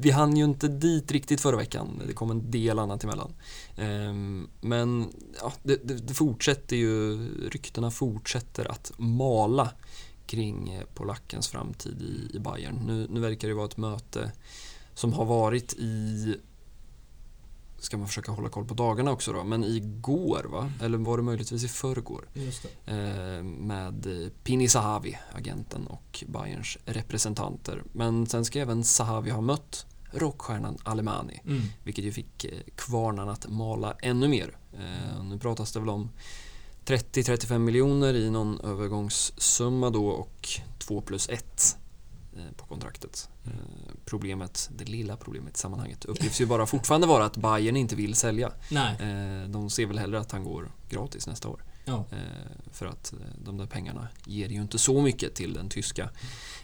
vi hann ju inte dit riktigt förra veckan. Det kom en del annat emellan. Eh, Men ja, det, det, det fortsätter ju, ryktena fortsätter att mala kring eh, polackens framtid i, i Bayern. Nu, nu verkar det vara ett möte som har varit i ska man försöka hålla koll på dagarna också då, men igår va? Eller var det möjligtvis i förrgår? Eh, med eh, Pini Sahavi, agenten och Bayerns representanter. Men sen ska även Sahavi ha mött rockstjärnan Alemani, Mm. vilket ju fick eh, kvarnan att mala ännu mer. Eh, nu pratas det väl om 30-35 miljoner i någon övergångssumma då och 2 plus 1 eh, på kontraktet. Eh, Problemet, det lilla problemet i sammanhanget uppges ju bara fortfarande vara att Bayern inte vill sälja. Nej. Eh, De ser väl hellre att han går gratis nästa år. Ja. Eh, För att eh, de där pengarna ger ju inte så mycket till den tyska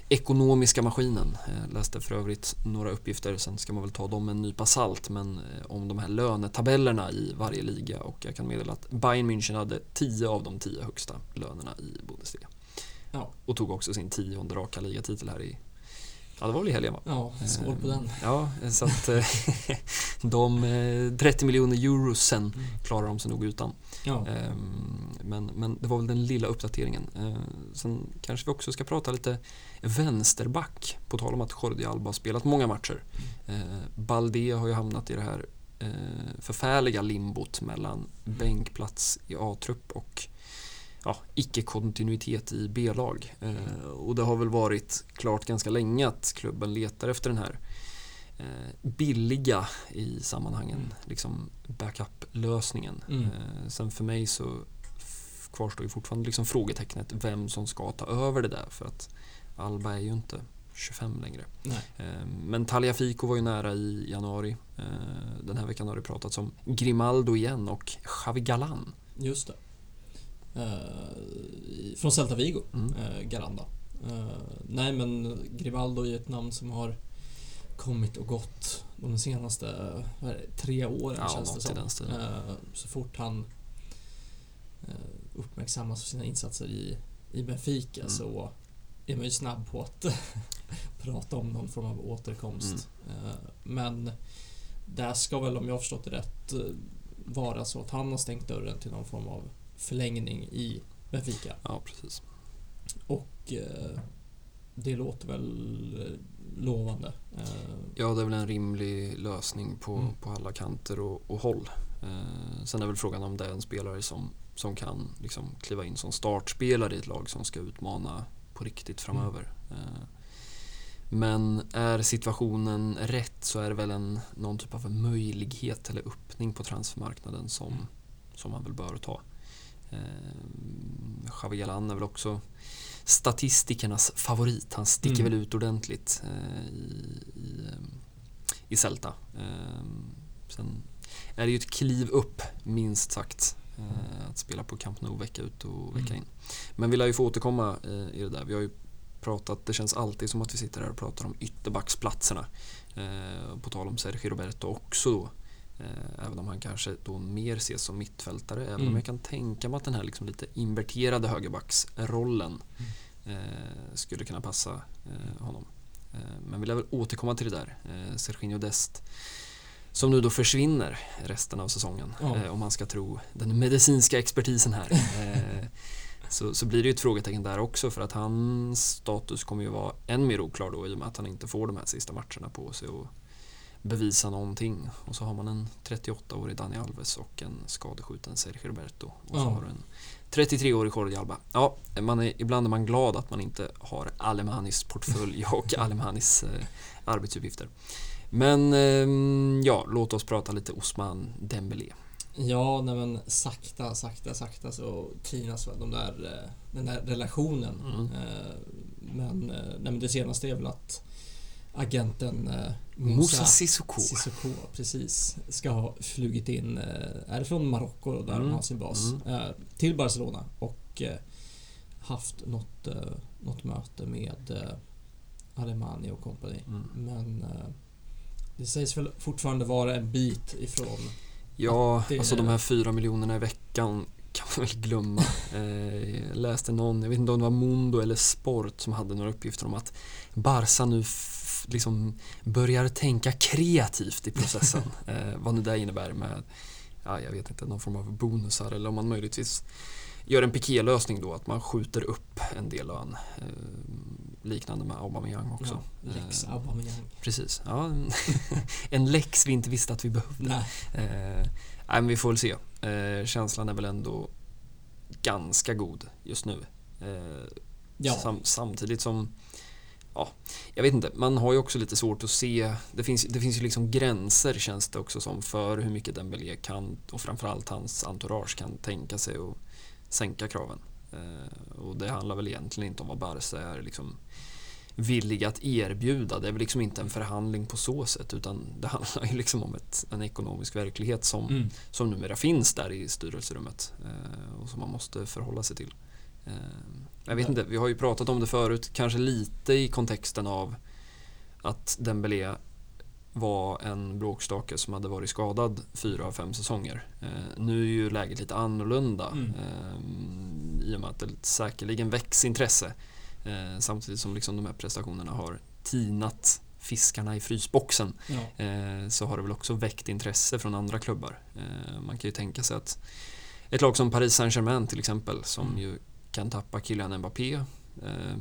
ekonomiska maskinen. Jag läste för övrigt några uppgifter, sen ska man väl ta dem med en nypa salt, men eh, om de här lönetabellerna i varje liga och jag kan meddela att Bayern München hade 10 av de 10 högsta lönerna i Bundesliga. Ja. Och tog också sin tionde raka ligatitel här i Ja, det var väl i helgen va? Ja, skål på den. Ja, så att eh, de eh, 30 miljoner eurosen Mm. klarar de sig nog utan. Ja, Ehm, Men, men det var väl den lilla uppdateringen. Eh, Sen kanske vi också ska prata lite vänsterback. På tal om att Jordi Alba har spelat många matcher. Eh, Balde har ju hamnat i det här eh, förfärliga limbot mellan bänkplats i A-trupp och ja, icke-kontinuitet i B-lag. Eh, och det har väl varit klart ganska länge att klubben letar efter den här eh, billiga i sammanhangen, liksom backup-lösningen. Mm. Eh, sen för mig så kvarstår ju fortfarande liksom frågetecknet vem som ska ta över det där för att Alba är ju inte 25 längre. nej. Eh, Men Tagliafico var ju nära i januari. Den här veckan har det pratats om Grimaldo igen och Xavi Galan. Just det. Eh, från Celta Vigo, Mm. eh, Garanda. Eh, nej men Grimaldo är ett namn som har kommit och gått de senaste det, tre åren Ja, känns det som. den stilen. Så fort han uppmärksammas för sina insatser i, i Benfica Mm. så är man ju snabb på att prata om någon form av återkomst. Mm. Men där ska väl, om jag har förstått det rätt, vara så att han har stängt dörren till någon form av förlängning i Benfica. Ja, precis. Och eh, det låter väl eh, lovande. Eh, Ja, det är väl en rimlig lösning på, Mm. på alla kanter och, och håll. Eh, sen är väl frågan om det är en spelare som, som kan liksom kliva in som startspelare i ett lag som ska utmana på riktigt framöver. Eh, men är situationen rätt så är det väl en, någon typ av möjlighet eller öppning på transfermarknaden som, som man väl bör ta. Eh, Xavi Galan är väl också statistikernas favorit. Han sticker Mm. väl ut ordentligt eh, i, i, eh, i Celta. Sen är det ju ett kliv upp, minst sagt, att spela på Camp Nou vecka ut och vecka Mm. in. Men vi lär ju få återkomma i det där. Vi har ju pratat, det känns alltid som att vi sitter här och pratar om ytterbacksplatserna. På tal om Sergio Roberto också då. Eh, även om han kanske då mer ses som mittfältare. Även om Mm. jag kan tänka mig att den här liksom lite inverterade högerbacksrollen eh, skulle kunna passa eh, honom. Eh, men vi lär väl återkomma till det där. Eh, Serginho Dest som nu då försvinner resten av säsongen. Ja. Eh, om man ska tro den medicinska expertisen här. Så, så blir det ju ett frågetecken där också för att hans status kommer ju vara än mer oklar då i och med att han inte får de här sista matcherna på sig och bevisa någonting. Och så har man en 38-årig Dani Alves och en skadeskjuten Sergio Roberto. Och så Ja. har du en 33-årig Jordi Alba. Ja, man är, ibland är man glad att man inte har Alemanis portfölj och Alemanis eh, arbetsuppgifter. Men ehm, ja, låt oss prata lite Osman Dembélé. Ja, nej men sakta, sakta, sakta så tinas väl de där, eh, den där relationen. Mm. Eh, Men, eh, nej men det senaste är väl att agenten eh, Moussa Sissoko. Sissoko, precis, ska ha flugit in, eh, är det från Marocko där Mm. de har sin bas, eh, till Barcelona och eh, haft något, eh, något möte med eh, Alemani och kompani. Mm. Men eh, det sägs väl fortfarande vara en bit ifrån Ja, det- alltså de här fyra miljonerna i veckan kan man väl glömma. Eh, jag läste någon, jag vet inte om det var Mundo eller Sport som hade några uppgifter om att Barca nu liksom börjar tänka kreativt i processen. eh, vad nu det innebär med, ja, jag vet inte, någon form av bonusar eller om man möjligtvis gör en piké-lösning då, att man skjuter upp en del lön. Eh, liknande med Aubameyang också. ja, Lex Eh, Aubameyang. Precis, ja, en, en läx vi inte visste att vi behövde. Nej. Eh, nej, men vi får väl se. Eh, känslan är väl ändå ganska god just nu. Eh, Ja. sam, samtidigt som, ja, jag vet inte, man har ju också lite svårt att se, det finns, det finns ju liksom gränser känns det också som för hur mycket Dembélé kan och framförallt hans entourage kan tänka sig att sänka kraven. Eh, och det handlar väl egentligen inte om vad Barca är liksom villiga att erbjuda. Det är väl liksom inte en förhandling på så sätt utan det handlar ju liksom om ett, en ekonomisk verklighet som, Mm. som numera finns där i styrelserummet eh, och som man måste förhålla sig till. Eh, jag vet inte, vi har ju pratat om det förut, kanske lite i kontexten av att Dembélé var en bråkstake som hade varit skadad fyra av fem säsonger. Eh, nu är ju läget lite annorlunda Mm. eh, i och med att det säkerligen väcks intresse samtidigt som liksom de här prestationerna har tinat fiskarna i frysboxen Ja. så har det väl också väckt intresse från andra klubbar. Man kan ju tänka sig att ett lag som Paris Saint-Germain till exempel som Mm. ju kan tappa Kylian Mbappé eh,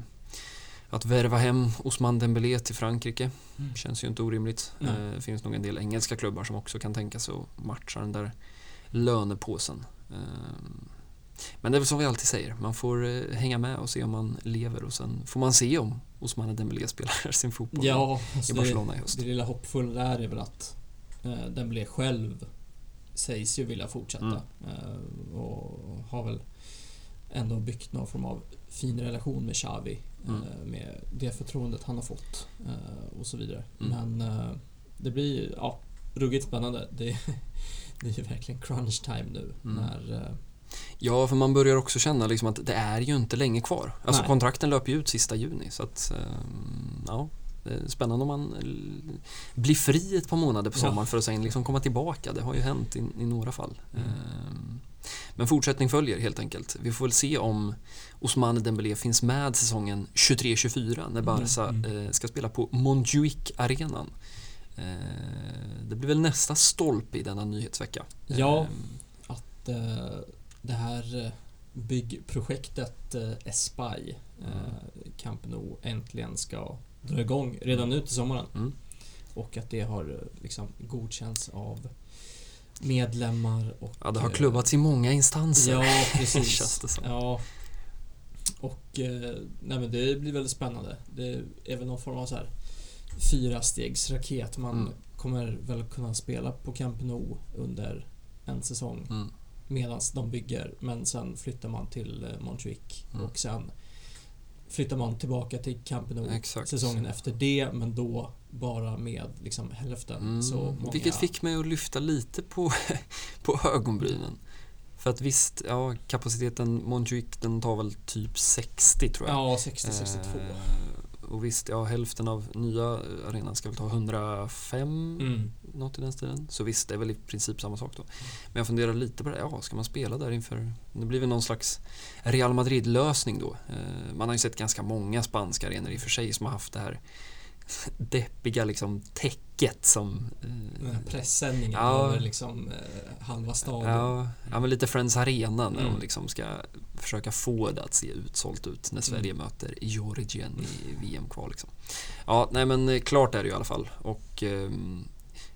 att värva hem Ousmane Dembélé till Frankrike Mm. känns ju inte orimligt. Eh, Det finns nog en del engelska klubbar som också kan tänka sig att matcha den där lönepåsen. Eh, Men det är väl som vi alltid säger, man får eh, hänga med och se om man lever och sen får man se om Ousmane Dembélé spelar sin fotboll Ja, i alltså Barcelona i det, höst. det lilla hoppfulla där är väl att eh, blev själv sägs ju vilja fortsätta Mm. eh, och har väl ändå byggt någon form av fin relation med Xavi Mm. eh, med det förtroendet han har fått eh, och så vidare. Mm. Men eh, det blir ja, ruggigt spännande. Det, det är ju verkligen crunch time nu Mm. när Ja, för man börjar också känna liksom att det är ju inte länge kvar. Alltså Nej. kontrakten löper ju ut sista juni så att ehm, ja, det är spännande om man blir fri ett par månader på Ja. sommaren för att sen liksom komma tillbaka. Det har ju hänt i, i några fall. Mm. Men fortsättning följer helt enkelt. Vi får väl se om Ousmane Dembélé finns med säsongen 23-24 när Barca Mm. eh, ska spela på Montjuic-arenan. Eh, Det blir väl nästa stolpe i denna nyhetsvecka. Ja. Ehm, att eh, det här eh, byggprojektet eh, Espai, eh, Camp Nou, äntligen ska dra igång redan nu till sommaren. Mm. Och att det har eh, liksom godkänts av medlemmar och... Ja, det har eh, klubbats i många instanser. Ja, precis. Känns det som. Ja. Och eh, nej men det blir väldigt spännande. Det är väl någon form av så här fyrastegsraket. Man Mm. kommer väl kunna spela på Camp Nou under en säsong Mm. medan de bygger. Men sen flyttar man till eh, Montjuic Mm. och sen flyttar man tillbaka till Camp Nou Exakt. säsongen efter det. Men då bara med liksom hälften Mm. så många... Vilket fick mig att lyfta lite på, på ögonbrynen. För att visst, ja, kapaciteten Montjuic den tar väl typ 60 tror jag. Ja, 60-62. Eh, och visst, ja, hälften av nya arenan ska väl ta 105, Mm. något i den stilen. Så visst, det är väl i princip samma sak då. Men jag funderar lite på det, ja, ska man spela där inför... Det blir väl någon slags Real Madrid-lösning då. Eh, man har ju sett ganska många spanska arenor i och för sig som har haft det här deppiga liksom täcket som... Eh, här pressändningen Ja. över liksom eh, halva staden. Ja, ja, men lite Friends Arena när Mm. de liksom ska försöka få det att se utsålt ut när Sverige Mm. möter Georgien i VM-kval. Liksom. Ja, nej men eh, klart är det ju i alla fall. Och ehm,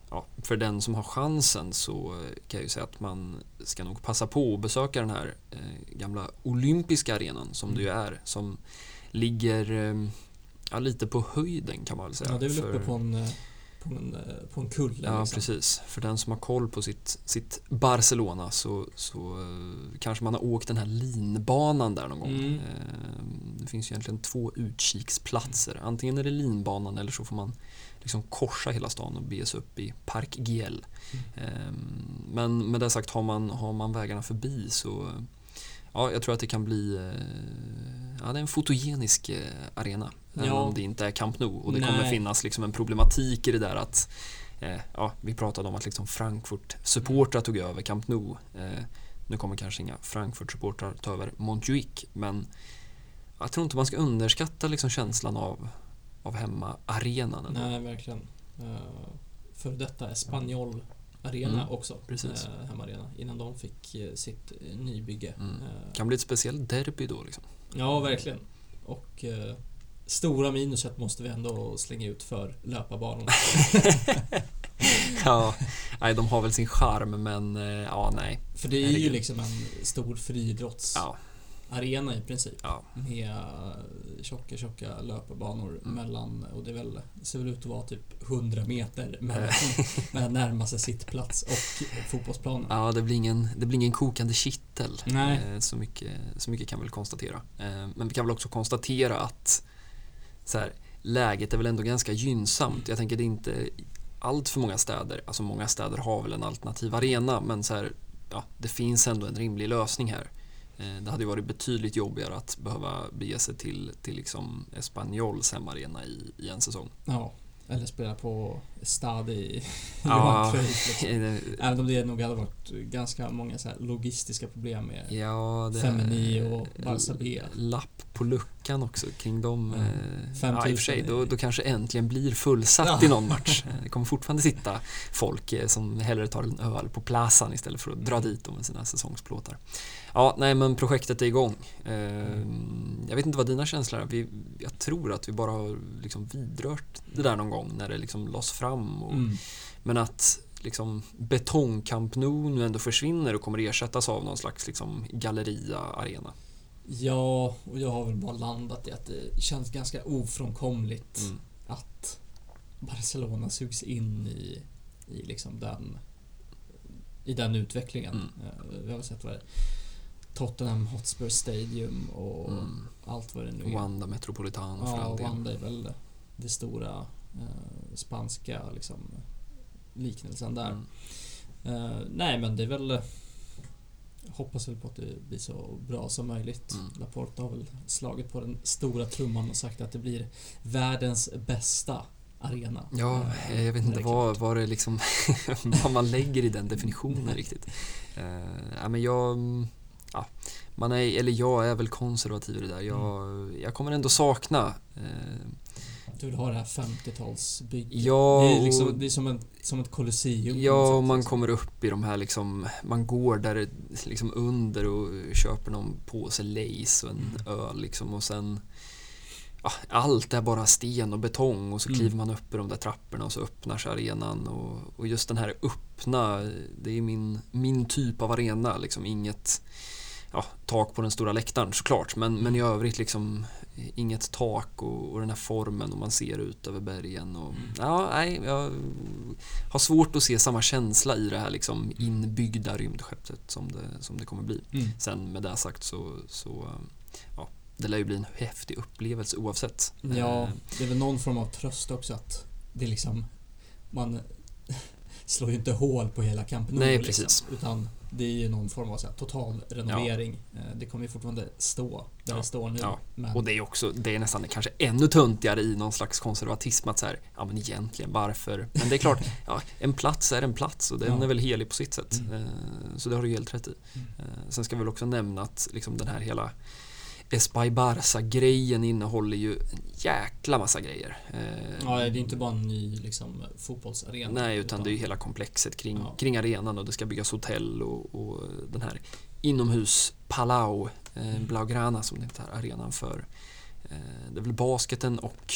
ja, för den som har chansen så eh, kan jag ju säga att man ska nog passa på att besöka den här eh, gamla olympiska arenan som det ju är. Som ligger eh, ja, lite på höjden kan man väl säga. Ja, det är väl för- uppe på en, eh, på en, eh, på en kulle. Ja, liksom. precis. För den som har koll på sitt, sitt Barcelona så, så eh, kanske man har åkt den här linbanan där någon gång. Mm. Det finns ju egentligen två utkiksplatser. Antingen är det linbanan eller så får man liksom korsa hela stan och bege sig upp i Park Giel. Eh, Men med det sagt, har man, har man vägarna förbi så Ja, jag tror att det kan bli eh, Ja, det är en fotogenisk eh, arena. Även Ja. om det inte är Camp Nou. Och det Nej. kommer finnas liksom en problematik i det där att eh, Ja, vi pratade om att liksom Frankfurt-supportrar tog över Camp Nou. Nu kommer kanske inga Frankfurt-supportrar ta över Montjuic, men jag tror inte man ska underskatta liksom känslan av, av hemmaarenan. Nej, verkligen. Uh, för detta Espanyol Arena Mm, också. precis. eh, hemmaarena. Innan de fick eh, sitt eh, nybygge. Mm. Kan bli ett speciellt derby då. Liksom. ja, verkligen. Och eh, stora minuset måste vi ändå slänga ut för löparbanorna. ja, nej, de har väl sin charm, men ja, nej. för det är ju Herregud. liksom en stor friidrottsarena Ja, i princip. ja. Med eh, tjocka, tjocka löparbanor Mm. mellan, och det är väl, ser väl ut att vara typ 100 meter mellan, mellan närmaste sittplats och fotbollsplanen. Ja, det blir ingen, det blir ingen kokande kittel. Nej. Eh, Så mycket, så mycket kan vi väl konstatera. Eh, Men vi kan väl också konstatera att så här, läget är väl ändå ganska gynnsamt. Jag tänker det är inte allt för många städer, alltså många städer har väl en alternativ arena, men så här, ja, det finns ändå en rimlig lösning här. Eh, Det hade ju varit betydligt jobbigare att behöva bege sig till, till liksom Espanyols hemmaarena i, i en säsong. Ja, eller spela på stad i Ja. Liksom. eh, Även om det nog hade varit ganska många så logistiska problem med ja Femini och Barca B. Lapp på luckan också kring dem. Mm. eh, 5000 Ja, i och för sig, då, då kanske äntligen blir fullsatt Ja. i någon match. Det kommer fortfarande sitta folk som hellre tar en öl på plazan istället för att dra dit dem med sina säsongsplåtar. Ja, nej men projektet är igång. Eh, Jag vet inte vad dina känslor är. Vi, jag tror att vi bara har liksom vidrört det där någon gång när det liksom lades fram. Och, Mm. Men att liksom betongkamp Nou nu ändå försvinner och kommer ersättas av någon slags liksom galleria-arena. Ja, och jag har väl bara landat i att det känns ganska ofrånkomligt Mm. att Barcelona sugs in i, i liksom den i den utvecklingen. Mm. Eh, Vi har sett vad det är. Tottenham Hotspur Stadium och Mm. allt vad det nu är. Wanda Metropolitano för Ja, all del. Wanda är väl det stora eh, spanska liksom, liknelsen där. Mm. Eh, nej, men det är väl... Hoppas väl på att det blir så bra som möjligt. Mm. Laporta har väl slagit på den stora trumman och sagt att det blir världens bästa arena. Ja, Eh, jag vet inte vad, vad det liksom vad man lägger i den definitionen riktigt. Uh, ja, men jag, ja, man är, eller jag är väl konservativ i det där. Jag, Mm. jag kommer ändå sakna eh, Du vill ha det här 50-talsbygget. Ja, det är, liksom, och- det är som, en, som ett kolosseum. Ja, och sätt, man liksom. kommer upp i de här liksom, man går där liksom under och köper någon påse Lays och en Mm. öl liksom och sen ja, allt är bara sten och betong och så Mm. kliver man upp i de där trapporna och så öppnar sig arenan och, och just den här öppna, det är min, min typ av arena liksom inget ja, tak på den stora läktaren såklart men, men i övrigt liksom inget tak och, och den här formen och man ser ut över bergen och ja, nej, jag har svårt att se samma känsla i det här liksom inbyggda rymdskeppet som det, som det kommer bli. Mm. Sen med det sagt så, så ja, det lär ju bli en häftig upplevelse oavsett. Ja, Eh, det är väl någon form av tröst också att det är liksom man slår ju inte hål på hela Nou Nej, liksom, precis. utan det är ju någon form av så här, total renovering. Eh, Det kommer ju fortfarande stå där Ja, det står nu. ja. Och det är också, det är nästan kanske ännu töntigare i någon slags konservatism att så här, ja men egentligen varför? Men det är klart, ja, en plats är en plats och den Ja. är väl helig på sitt sätt. Mm. Eh, Så det har du helt rätt i. Mm. Eh, Sen ska vi väl också nämna att liksom den här hela Espai Barca-grejen innehåller ju en jäkla massa grejer. Eh, ja, det är inte bara en ny liksom, fotbollsarena. Nej, utan det är ju hela komplexet kring, Ja. kring arenan och det ska byggas hotell och, och den här inomhus Palau, eh, Mm. Blaugrana som det heter, arenan för eh, det är väl basketen och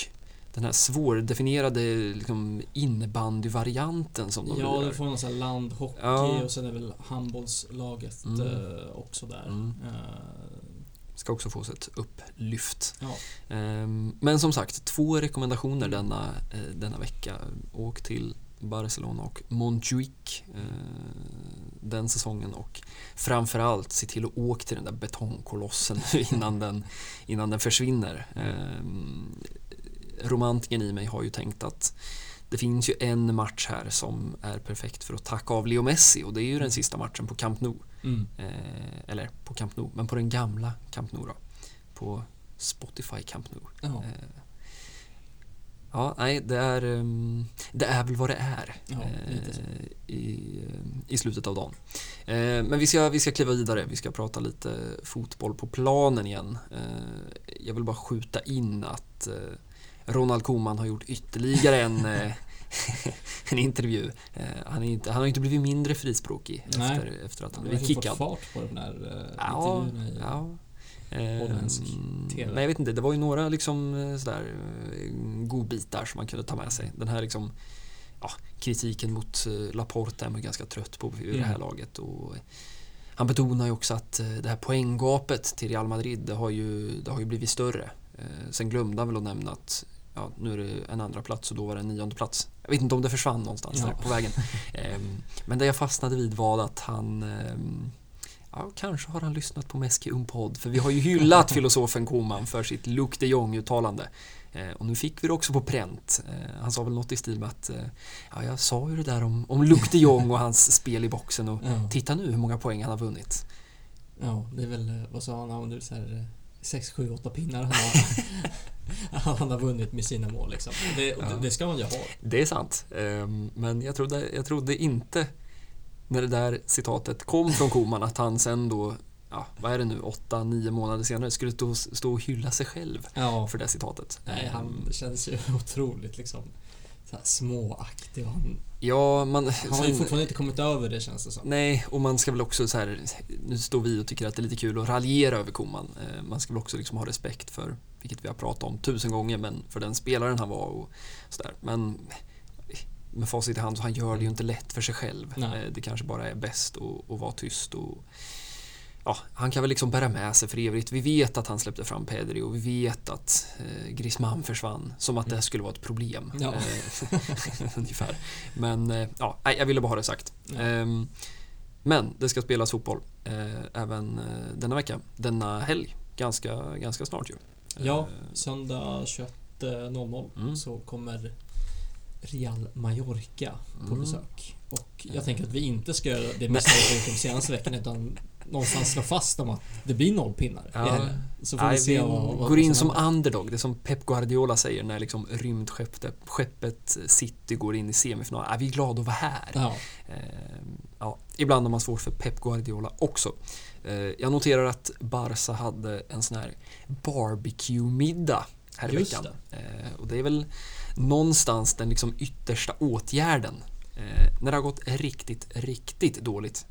den här svårdefinierade liksom, innebandyvarianten som de Ja, det får någon sån här landhockey Ja. och sen är väl handbollslaget Mm. eh, också där. Mm. Ska också få sig ett upplyft. ja. Ehm, Men som sagt, två rekommendationer denna, eh, denna vecka. Åk till Barcelona och Montjuic eh, den säsongen och framförallt se till att åka till den där betongkolossen innan den, innan den försvinner. Ehm, Romantiken i mig har ju tänkt att det finns ju en match här som är perfekt för att tacka av Leo Messi och det är ju den sista matchen på Camp Nou. Mm. Eh, eller på Camp Nou, men på den gamla Camp Nou då. På Spotify Camp Nou. Ja. Eh, ja, nej, det är, ehm, det är väl vad det är Ja, eh, i, eh, i slutet av dagen. Eh, men vi ska, vi ska kliva vidare, vi ska prata lite fotboll på planen igen. Eh, jag vill bara skjuta in att Ronald Koeman har gjort ytterligare en, eh, en intervju. Eh, han, är inte, han har inte blivit mindre frispråkig Nej. efter, efter att han Han har blivit ju fått kickad. fart på de där eh, Ja, intervjuerna i ja. Ehm, holländsk TV. Men jag vet inte, det var ju några liksom sådär godbitar som man kunde ta med sig. Den här liksom ja, kritiken mot Laporta är man ganska trött på i det här Mm. laget. Och han betonar ju också att det här poänggapet till Real Madrid det har ju, det har ju blivit större. Sen glömde han väl att nämna att ja, nu är det en andra plats och då var det en nionde plats. Jag vet inte om det försvann någonstans Ja. på vägen. Ehm, Men det jag fastnade vid var att han ehm, Ja, kanske har han lyssnat på Meski Umpod för vi har ju hyllat filosofen Koman för sitt Luke de Jong-uttalande. Eh, och nu fick vi det också på pränt. Eh, han sa väl något i stil med att eh, ja, jag sa ju det där om, om Luke de Jong och hans spel i boxen och Ja. titta nu hur många poäng han har vunnit. ja, det är väl, eh, vad sa han, han hade så här 6, 7, 8 pinnar han har. han har vunnit med sina mål liksom. Det, Ja. det ska man ju ha. Det är sant. Ehm, Men jag trodde, jag trodde inte när det där citatet kom från Koman att han sen då, ja, vad är det nu, åtta, nio månader senare skulle stå, stå och hylla sig själv Ja. för det citatet. Nej, han Ehm, det känns ju otroligt liksom småaktig. Han, Ja, man... han har ju fortfarande inte kommit över det känns det som. Nej, och man ska väl också så här, nu står vi och tycker att det är lite kul att raljera över Koman. Eh, Man ska väl också liksom ha respekt för, vilket vi har pratat om tusen gånger, men för den spelaren han var och sådär. Men med facit i hand så han gör det ju inte lätt för sig själv. Nej. Eh, Det kanske bara är bäst att, att vara tyst och Ja, han kan väl liksom bära med sig för evigt. Vi vet att han släppte fram Pedri och vi vet att eh, Griezmann försvann. Som att det skulle vara ett problem. Ja. Eh, ungefär. Men eh, ja, jag ville bara ha det sagt. Ja. Ehm, men det ska spelas fotboll eh, även eh, denna vecka. Denna helg. Ganska, ganska snart ju. Ja, Eh, söndag 21.00 Mm. så kommer Real Mallorca på Mm. besök. Och jag Eh. tänker att vi inte ska göra det vi gjort de senaste veckorna utan någonstans slå fast om att det blir noll pinnar Ja. Så får Nej, vi se vi vad, vad går in som händer. underdog. Det är som Pep Guardiola säger när liksom rymdskeppet skeppet City går in i semifinal. Är vi är glada att vara här. Ja, Ehm, ja, ibland har man svårt för Pep Guardiola också. Eh, jag noterar att Barca hade en sån här barbecue-middag här i Just veckan. Eh, och det är väl någonstans den liksom yttersta åtgärden. Eh, när det har gått riktigt, riktigt dåligt.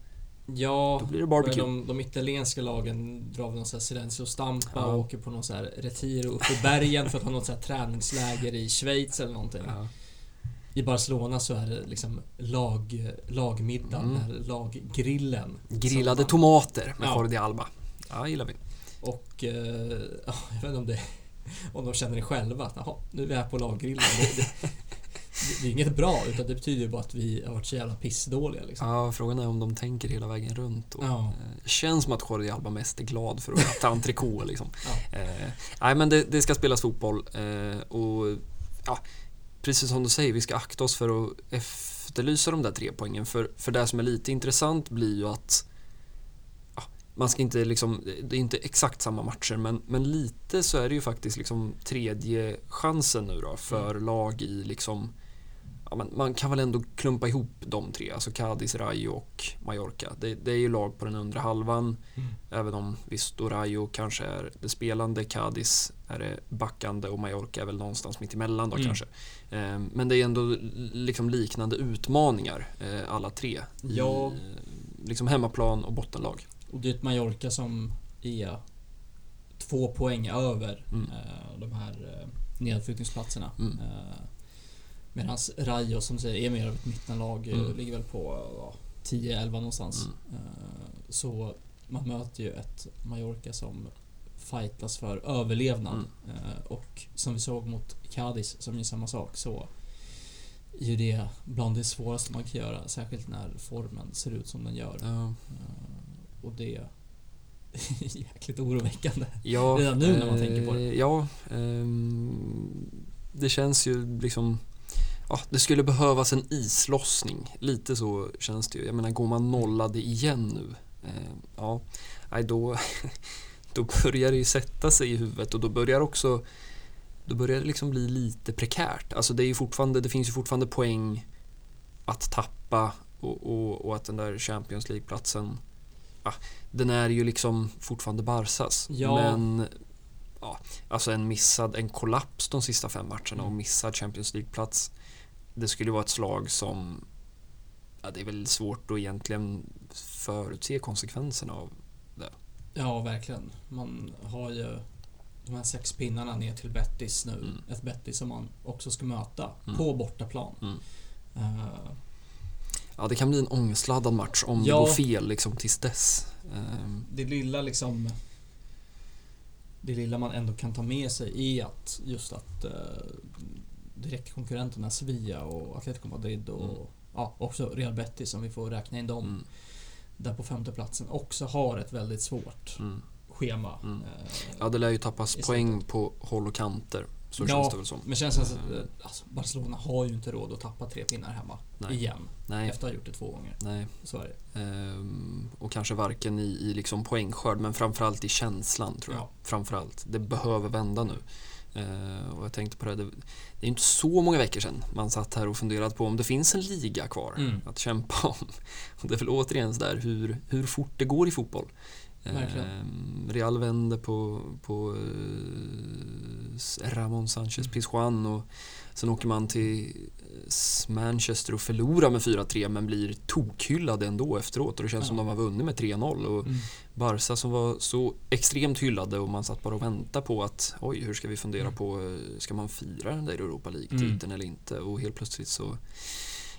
ja Då blir det barbecue. De, de italienska lagen drar väl någon sån här Silencio Stampa Ja. och åker på någon sån här retiro upp i bergen för att ha något sån här träningsläger i Schweiz eller någonting. Ja. I Barcelona så är det liksom lag, lagmiddag, Mm. laggrillen. Grillade man- tomater med Ja. Jordi Alba. Ja, gillar vi. Och eh, ja, jag vet inte om det om de känner det själva att jaha, nu är vi här på laggrillen. Det, det, det, är inget bra utan det betyder ju bara att vi har varit så jävla pissdåliga liksom. Ja, frågan är om de tänker hela vägen runt. Och, Ja. eh, känns som att Jordi Alba mest är glad för att äta entrecote liksom. Ja. Eh, nej, men det, det ska spelas fotboll eh, och ja, precis som du säger, vi ska akta oss för att efterlysa de där tre poängen. För, för det som är lite intressant blir ju att man ska inte liksom, det är inte exakt samma matcher men, men lite så är det ju faktiskt liksom tredje chansen nu då för lag i liksom Ja, men man kan väl ändå klumpa ihop de tre, alltså Cadiz, Rayo och Mallorca. Det, det är ju lag på den undre halvan. Mm. Även om visst, då Rayo kanske är det spelande, Cadiz är det backande och Mallorca är väl någonstans mitt emellan då Mm. kanske. Eh, Men det är ändå liksom liknande utmaningar eh, alla tre. I, Ja. eh, liksom hemmaplan och bottenlag. Och det är ett Mallorca som är två poäng över Mm. eh, de här eh, nedflyttningsplatserna. Mm. Eh, Medan Rayo som säger är mer av ett mittenlag Mm. ligger väl på ja, 10-11 någonstans. Mm. Så man möter ju ett Mallorca som fightas för överlevnad. Mm. Och som vi såg mot Cadiz som är samma sak så är ju det bland det svåraste man kan göra. Särskilt när formen ser ut som den gör. Ja. Eh, och det är jäkligt oroväckande. Ja, Redan nu när man tänker på det. eh, Ja, ehm, det känns ju liksom... Ja, det skulle behövas en islossning. Lite så känns det ju. Jag menar, går man nollade igen nu? Eh, ja, nej, då, då börjar det ju sätta sig i huvudet och då börjar också... Då börjar det liksom bli lite prekärt. Alltså det, är fortfarande, det finns ju fortfarande poäng att tappa och, och, och att den där Champions League-platsen ja, den är ju liksom fortfarande Barsas. Ja. Men ja, alltså en missad, en kollaps de sista fem matcherna och Mm. missad Champions League-plats. Det skulle vara ett slag som ja, det är väl svårt att egentligen förutse konsekvenserna av. Ja, verkligen. Man har ju de här sex pinnarna ner till Bettis nu. Mm. Ett Bettis som man också ska möta Mm. på bortaplan. Mm. Eh, Ja, det kan bli en ångestladdad match om Ja. det går fel liksom tills dess. Ehm, det lilla liksom det lilla man ändå kan ta med sig är att just att eh, direktkonkurrenterna Sevilla och Atletico Madrid och Mm. ja, också Real Betis om vi får räkna in dem mm, där på femteplatsen också har ett väldigt svårt mm. schema. Mm. Eh, Ja, det lär ju tappas poäng på håll och kanter. Så Ja, känns det väl som. Men känns det att eh, alltså, Barcelona har ju inte råd att tappa tre pinnar hemma Nej. igen. Nej, Efter att ha gjort det två gånger. nej. Så är det. Ehm, och kanske varken i, i liksom poängskörd men framförallt i känslan tror jag. Ja. Framförallt. Det behöver vända nu. Eh, och jag tänkte på det, det, det är inte så många veckor sedan man satt här och funderade på om det finns en liga kvar Mm. att kämpa om. Och det är väl återigen så där hur, hur fort det går i fotboll. Verkligen. Eh, Real vänder på, på eh, Ramon Sanchez Pizjuan och sen åker man till eh, Manchester och förlorar med 4-3 men blir tokhyllad ändå efteråt och det känns Ja. som de har vunnit med 3-0 och Mm. Barca som var så extremt hyllade och man satt bara och väntade på att oj, hur ska vi fundera Mm. på, eh, ska man fira den där Europa League-titeln Mm. eller inte? Och helt plötsligt så,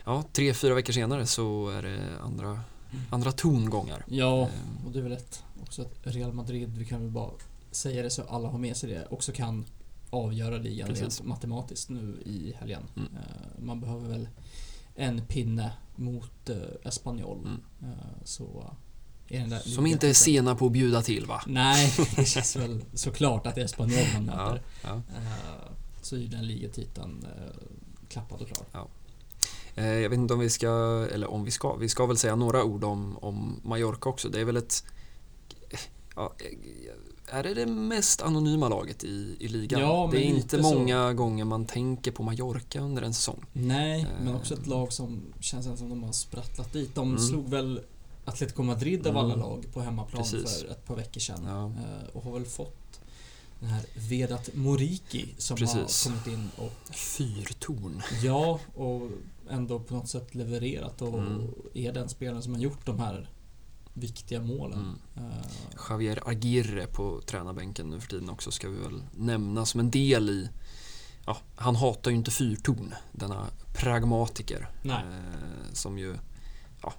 ja, tre, fyra veckor senare så är det andra, Mm. andra tongångar. Ja, Ehm, och det är väl ett också att Real Madrid, vi kan väl bara säga det så alla har med sig det, också kan avgöra ligan rent matematiskt nu i helgen. Mm. Eh, Man behöver väl en pinne mot eh, Espanyol. Mm. Eh, Så är den där Som inte är sena på att bjuda till va? Nej, det känns väl såklart att det är Espanyol man Ja, möter. ja. Eh, Så är den ligatiteln klappad och klar. Eh, Jag vet inte om vi ska, eller om vi ska, vi ska väl säga några ord om, om Mallorca också. Det är väl ett, ja, är det det mest anonyma laget i, i ligan? Ja, det är men inte lite så. många gånger man tänker på Mallorca under en säsong. Nej, men Eh. också ett lag som känns som de har sprattlat dit. De Mm. slog väl Atletico Madrid av alla Mm. lag på hemmaplan Precis. för ett par veckor sedan. Ja. Eh, Och har väl fått den här Vedat Moriki som Precis. har kommit in och Fyrtorn. ja, och ändå på något sätt levererat och Mm. är den spelaren som har gjort de här viktiga målen. Mm. Eh, Javier Aguirre på tränarbänken nu för tiden också ska vi väl nämna som en del i Ja, han hatar ju inte fyrtorn, denna pragmatiker. Eh, som ju, ja,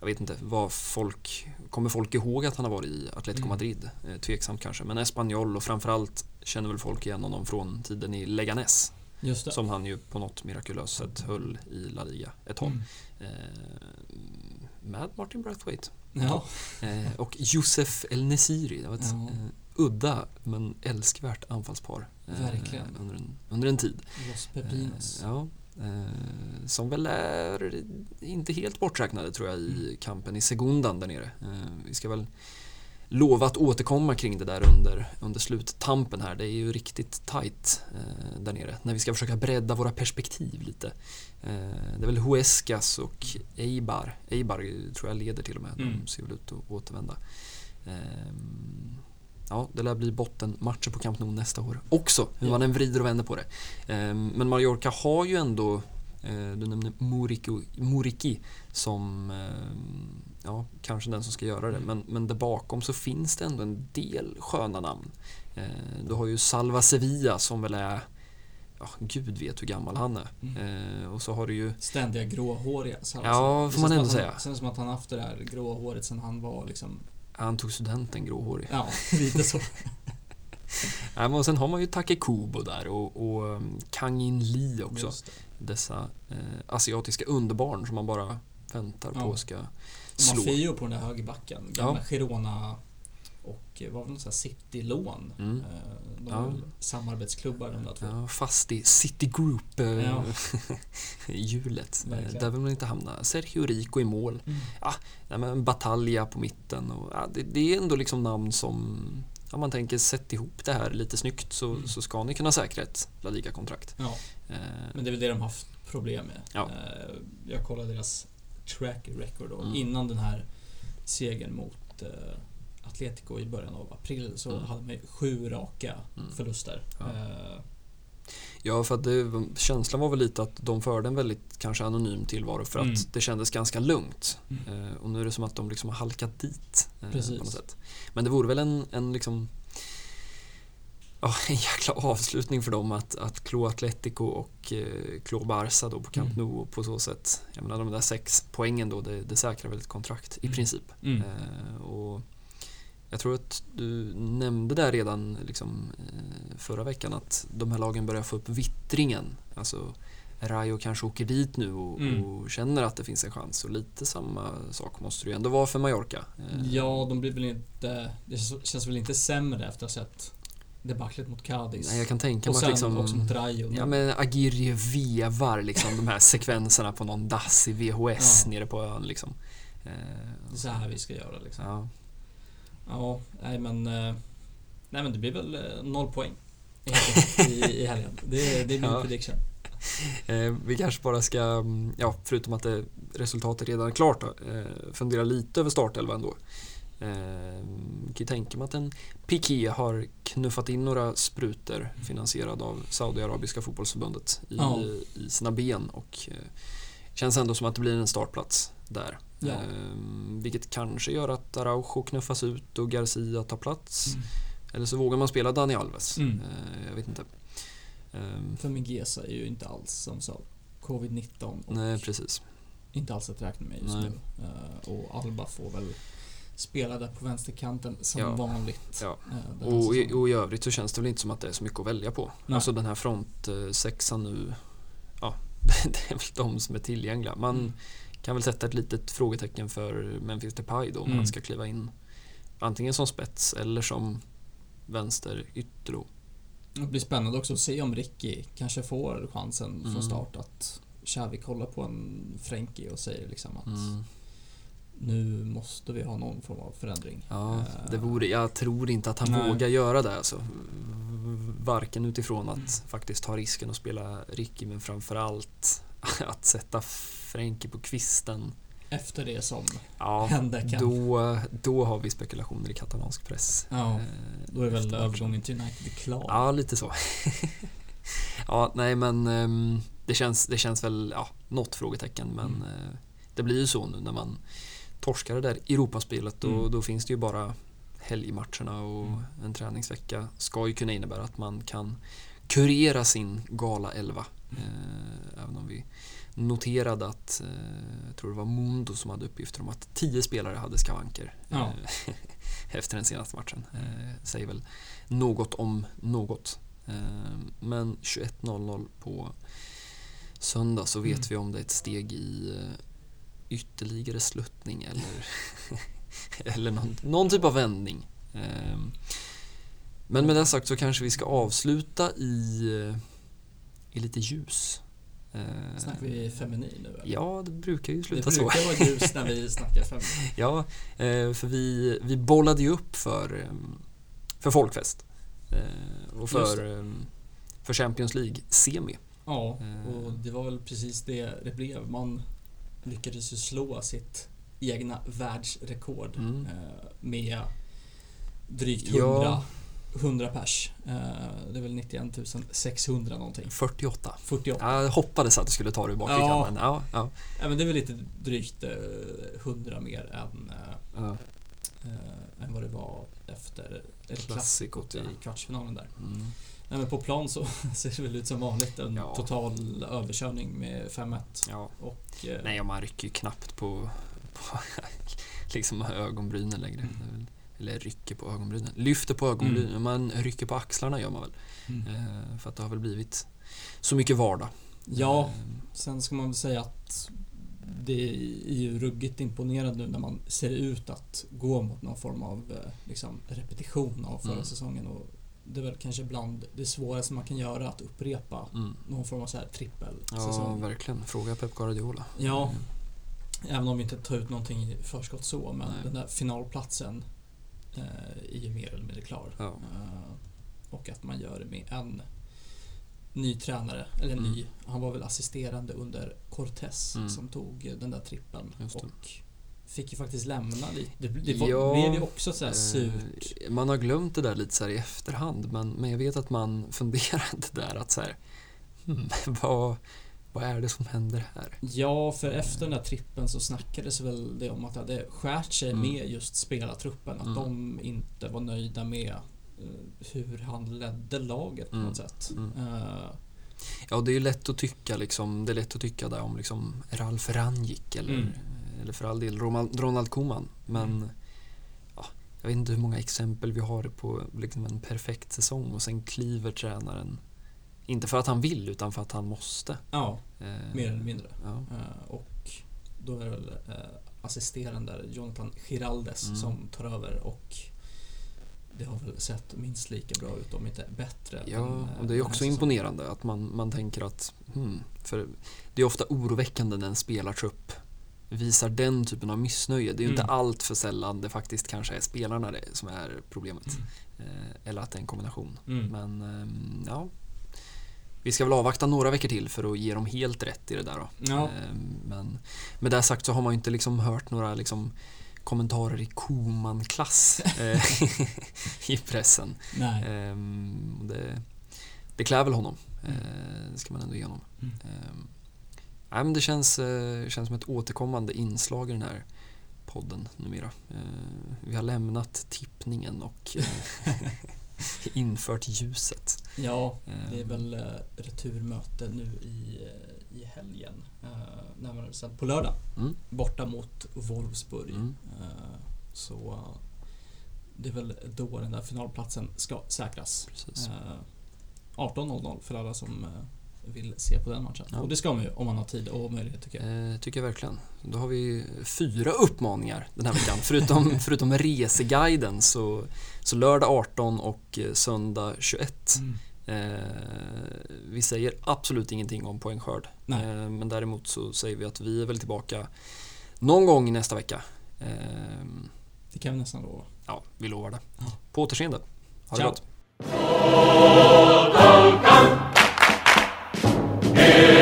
jag vet inte, vad folk, kommer folk ihåg att han har varit i Atletico Mm. Madrid? Eh, tveksamt kanske, men Espanyol och framförallt känner väl folk igen honom från tiden i Leganes. Som han ju på något mirakulöst sätt höll i La Liga ett tag. Mm. Eh, med Martin Braithwaite. Ja. Eh, och Youssef El Nesiri. Det var ett Ja. eh, udda men älskvärt anfallspar. eh, Verkligen. Under en, under en tid. Los Pepinos. Ja, som väl är inte helt borträknade tror jag i Mm. kampen i segundan där nere. Vi ska väl lova att återkomma kring det där under, under sluttampen här. Det är ju riktigt tight eh, där nere när vi ska försöka bredda våra perspektiv lite. Eh, det är väl Huescas och Eibar. Eibar tror jag leder till och med. Mm. De ser väl ut att återvända. Ehm, Ja, det lär bli bottenmatcher på Camp Nou nästa år också, hur man än vrider och vänder på det. Ehm, Men Mallorca har ju ändå, eh, du nämnde Murico, Muriki som, ehm, ja, kanske den som ska göra det. Mm. Men, men där bakom så finns det ändå en del sköna namn. Eh, Du har ju Salva Sevilla som väl är, ja, gud vet hur gammal han är. Mm. Eh, Och så har du ju Ständiga gråhåriga Salazar. Ja, Det får man ändå säga. Han, känns som att han haft det där gråa håret sen han var liksom, han tog studenten gråhårig. ja, lite så. Nej, men och sen har man ju Take Kubo där och, och um, Kang In Lee också. Det. Dessa eh, asiatiska underbarn som man bara väntar Ja. på ska slå. Mafio på den där högerbacken. Gamla Ja. Girona och eh, var väl något City-lån. Mm. Eh, De Ja. samarbetsklubbar de där två. Ja, fast i City Group eh, Ja. Där vill man inte hamna. Sergio Rico i mål. Mm. Nej, men på mitten. Och, ja, det, det är ändå liksom namn som om man tänker sätt ihop det här lite snyggt så, Mm. så ska ni kunna säkra ett La Liga-kontrakt. Ja, Eh, men det är väl det de har haft problem med. Ja. Eh, Jag kollade deras track record och Mm. innan den här segern mot eh, Atletico i början av april så Mm. hade de ju sju raka Mm. förluster. Ja. Eh, Ja, för att det, känslan var väl lite att de förde en väldigt kanske anonym tillvaro för att Mm. det kändes ganska lugnt. Mm. Eh, och nu är det som att de liksom har halkat dit eh, på något sätt. Men det vore väl en, en liksom Ja, en jäkla avslutning för dem att, att klå Atletico och eh, klå Barca då på Camp Mm. Nou och på så sätt, jag menar de där sex poängen då, det, det säkrar väl ett kontrakt i Mm. princip. Mm. Eh, och jag tror att du nämnde där redan liksom, eh, förra veckan att de här lagen börjar få upp vittringen. Alltså Rayo kanske åker dit nu och, Mm. och känner att det finns en chans och lite samma sak måste det ju ändå vara för Mallorca. Eh, Ja, de blir väl inte... Det känns- känns väl inte sämre efter att ha sett debaclet mot Cadiz. Nej, jag kan tänka mig att liksom, också mot Rayo. Ja men Aguirre vevar liksom de här sekvenserna på någon dass i VHS Ja. nere på ön liksom. Eh, Det är så här vi ska göra liksom. ja. Ja, nej men... eh, Nej men det blir väl eh, noll poäng. i, i helgen. Det, det är min Ja. prediction. Eh, vi kanske bara ska, mm, ja, förutom att det, resultatet redan är klart, då, eh, fundera lite över startelvan då. Eh, kan ju tänka mig att en Piqué har knuffat in några sprutor finansierad av Saudiarabiska fotbollsförbundet i, Ja. i sina ben och eh, känns ändå som att det blir en startplats där. Ja. Eh, vilket kanske gör att Araujo knuffas ut och Garcia tar plats. Mm. Eller så vågar man spela Dani Alves. Mm. Eh, jag vet inte. Eh, För Mingesa är ju inte alls som sa Covid-19 och nej, precis. inte alls att räkna med just Nej. nu. Eh, och Alba får väl spela där på vänsterkanten som Ja. vanligt. Ja. eh, Och i, och i övrigt så känns det väl inte som att det är så mycket att välja på. Nej. Alltså den här frontsexan nu, ja, det är väl de som är tillgängliga. Man Mm. kan väl sätta ett litet frågetecken för Memphis Depay då, om Mm. han ska kliva in antingen som spets eller som vänster ytter. Det blir spännande också att se om Ricky kanske får chansen Mm. från start att Xavi kollar på en Frenkie och säger liksom att Mm. Nu måste vi ha någon form av förändring. Ja, Eh, det vore, jag tror inte att han Nej. vågar göra det. Alltså. Varken utifrån att Mm. faktiskt ta risken och spela Ricky men framförallt att sätta Frenkie på kvisten. Efter det som Ja, hände kan... då, då har vi spekulationer i katalansk press. Ja, Eh, då är väl efter övergången till United klar. Ja, lite så. ja, nej men ehm, det känns, det känns väl, ja, något frågetecken men Mm. eh, det blir ju så nu när man torskar det där Europaspelet då, Mm. då finns det ju bara helgmatcherna och Mm. en träningsvecka ska ju kunna innebära att man kan kurera sin gala 11. Eh, även om vi noterade att, eh, jag tror det var Mundo som hade uppgifter om att tio spelare hade skavanker Ja. eh, efter den senaste matchen. Eh, säger väl något om något. Eh, men 21.00 på söndag så vet Mm. vi om det är ett steg i eh, ytterligare sluttning eller, eller någon, någon typ av vändning. Eh, men med det sagt så kanske vi ska avsluta i, eh, i lite ljus. Eh, Snackar vi feminin nu eller? Ja, det brukar ju Det sluta så. brukar vara ljus när vi snackar feminin. Ja, eh, för vi, vi bollade ju upp för, eh, för folkfest. Eh, Och för, för Champions League-semi. Ja, och det var väl precis det det blev. Man lyckades ju slå sitt egna världsrekord Mm. eh, med drygt Ja. 100, 100 pers. Eh, Det är väl 91 600 någonting. 48. 48. Jag hoppades att du skulle ta det i bakfickan, Ja. men ja. ja, Ja, men det är väl lite drygt eh, 100 mer än, eh, ja. eh, än vad det var efter Klassikot, i kvartsfinalen där. Mm. Nej, men på plan så ser det väl ut som vanligt. En Ja. total överkörning med 5-1. ja. Och, eh, Nej, och man rycker ju knappt på, på liksom ögonbrynen längre. Mm. Eller rycker på ögonbrynen. Lyfter på ögonbrynen. Man rycker på axlarna gör man väl. mm. Eh, För att det har väl blivit så mycket vardag. Ja, Eh, sen ska man väl säga att det är ju ruggigt imponerande nu när man ser ut att gå mot någon form av eh, liksom, repetition av förra Mm. säsongen. Och det är väl kanske bland det svåraste man kan göra att upprepa Mm. någon form av så här Ja, trippelsäsong. verkligen. Fråga Pep Guardiola. Ja. Mm. Även om vi inte tar ut någonting i förskott så, men Nej. den där finalplatsen eh, är ju mer eller mindre klar. Ja. Eh, och att man gör det med en ny tränare, eller Mm. ny, han var väl assisterande under Cortés Mm. som tog den där det. och fick ju faktiskt lämna lite. Det, det var, Ja, blev ju också så här surt. Eh, Man har glömt det där lite så här i efterhand men, men jag vet att man funderade där att så här, hmm, vad, vad är det som händer här? Ja, för efter den där trippen så snackades väl det om att det hade skärt sig Mm. med just spelartruppen. Att Mm. de inte var nöjda med eh, hur han ledde laget på Mm. något sätt. Eh, Ja, det är lätt att tycka liksom, det är lätt att tycka där om liksom Ralf Rangnick eller, Mm. Eller för all del Ronald, Koeman. Men Mm. ja, jag vet inte hur många exempel vi har på liksom en perfekt säsong och sen kliver tränaren inte för att han vill utan för att han måste. ja, Eh, mer eller mindre. Ja. Eh, och då är det väl eh, assisterande Jonathan Giraldes, Mm. som tar över och det har väl sett minst lika bra ut, om inte bättre. Ja, eh, och det är här också imponerande att man, man tänker att hmm, för det är ofta oroväckande när en spelartrupp visar den typen av missnöje. Det är ju inte Mm. allt för sällan det faktiskt kanske är spelarna det som är problemet. Mm. Eh, eller att det är en kombination. Mm. Men ehm, ja, vi ska väl avvakta några veckor till för att ge dem helt rätt i det där då. Ja. Ehm, Men med det sagt så har man ju inte liksom hört några liksom kommentarer i Koman-klass eh, i pressen. Ehm, det, det klär väl honom. Eh, Det ska man ändå ge honom. Nej, men det känns, eh, känns som ett återkommande inslag i den här podden numera. Eh, Vi har lämnat tippningen och eh, infört ljuset. Ja, det är väl returmöte nu i, i helgen. Närmare sen på lördag. Mm. Borta mot Wolfsburg. Mm. Så det är väl då den där finalplatsen ska säkras. Precis. Eh, 18.00 för alla som vill se på den matchen. Ja. Och det ska man ju om man har tid och möjlighet tycker jag. Eh, tycker jag verkligen. Då har vi fyra uppmaningar den här veckan. förutom, förutom reseguiden så, så lördag 18 och eh, söndag 21. Mm. Eh, vi säger absolut ingenting om poängskörd. Nej. Eh, men däremot så säger vi att vi är väl tillbaka någon gång nästa vecka. Eh, Det kan vi nästan lova. ja, vi lovar det. Ja. På återseende. Ha det Ciao. gott. Hey.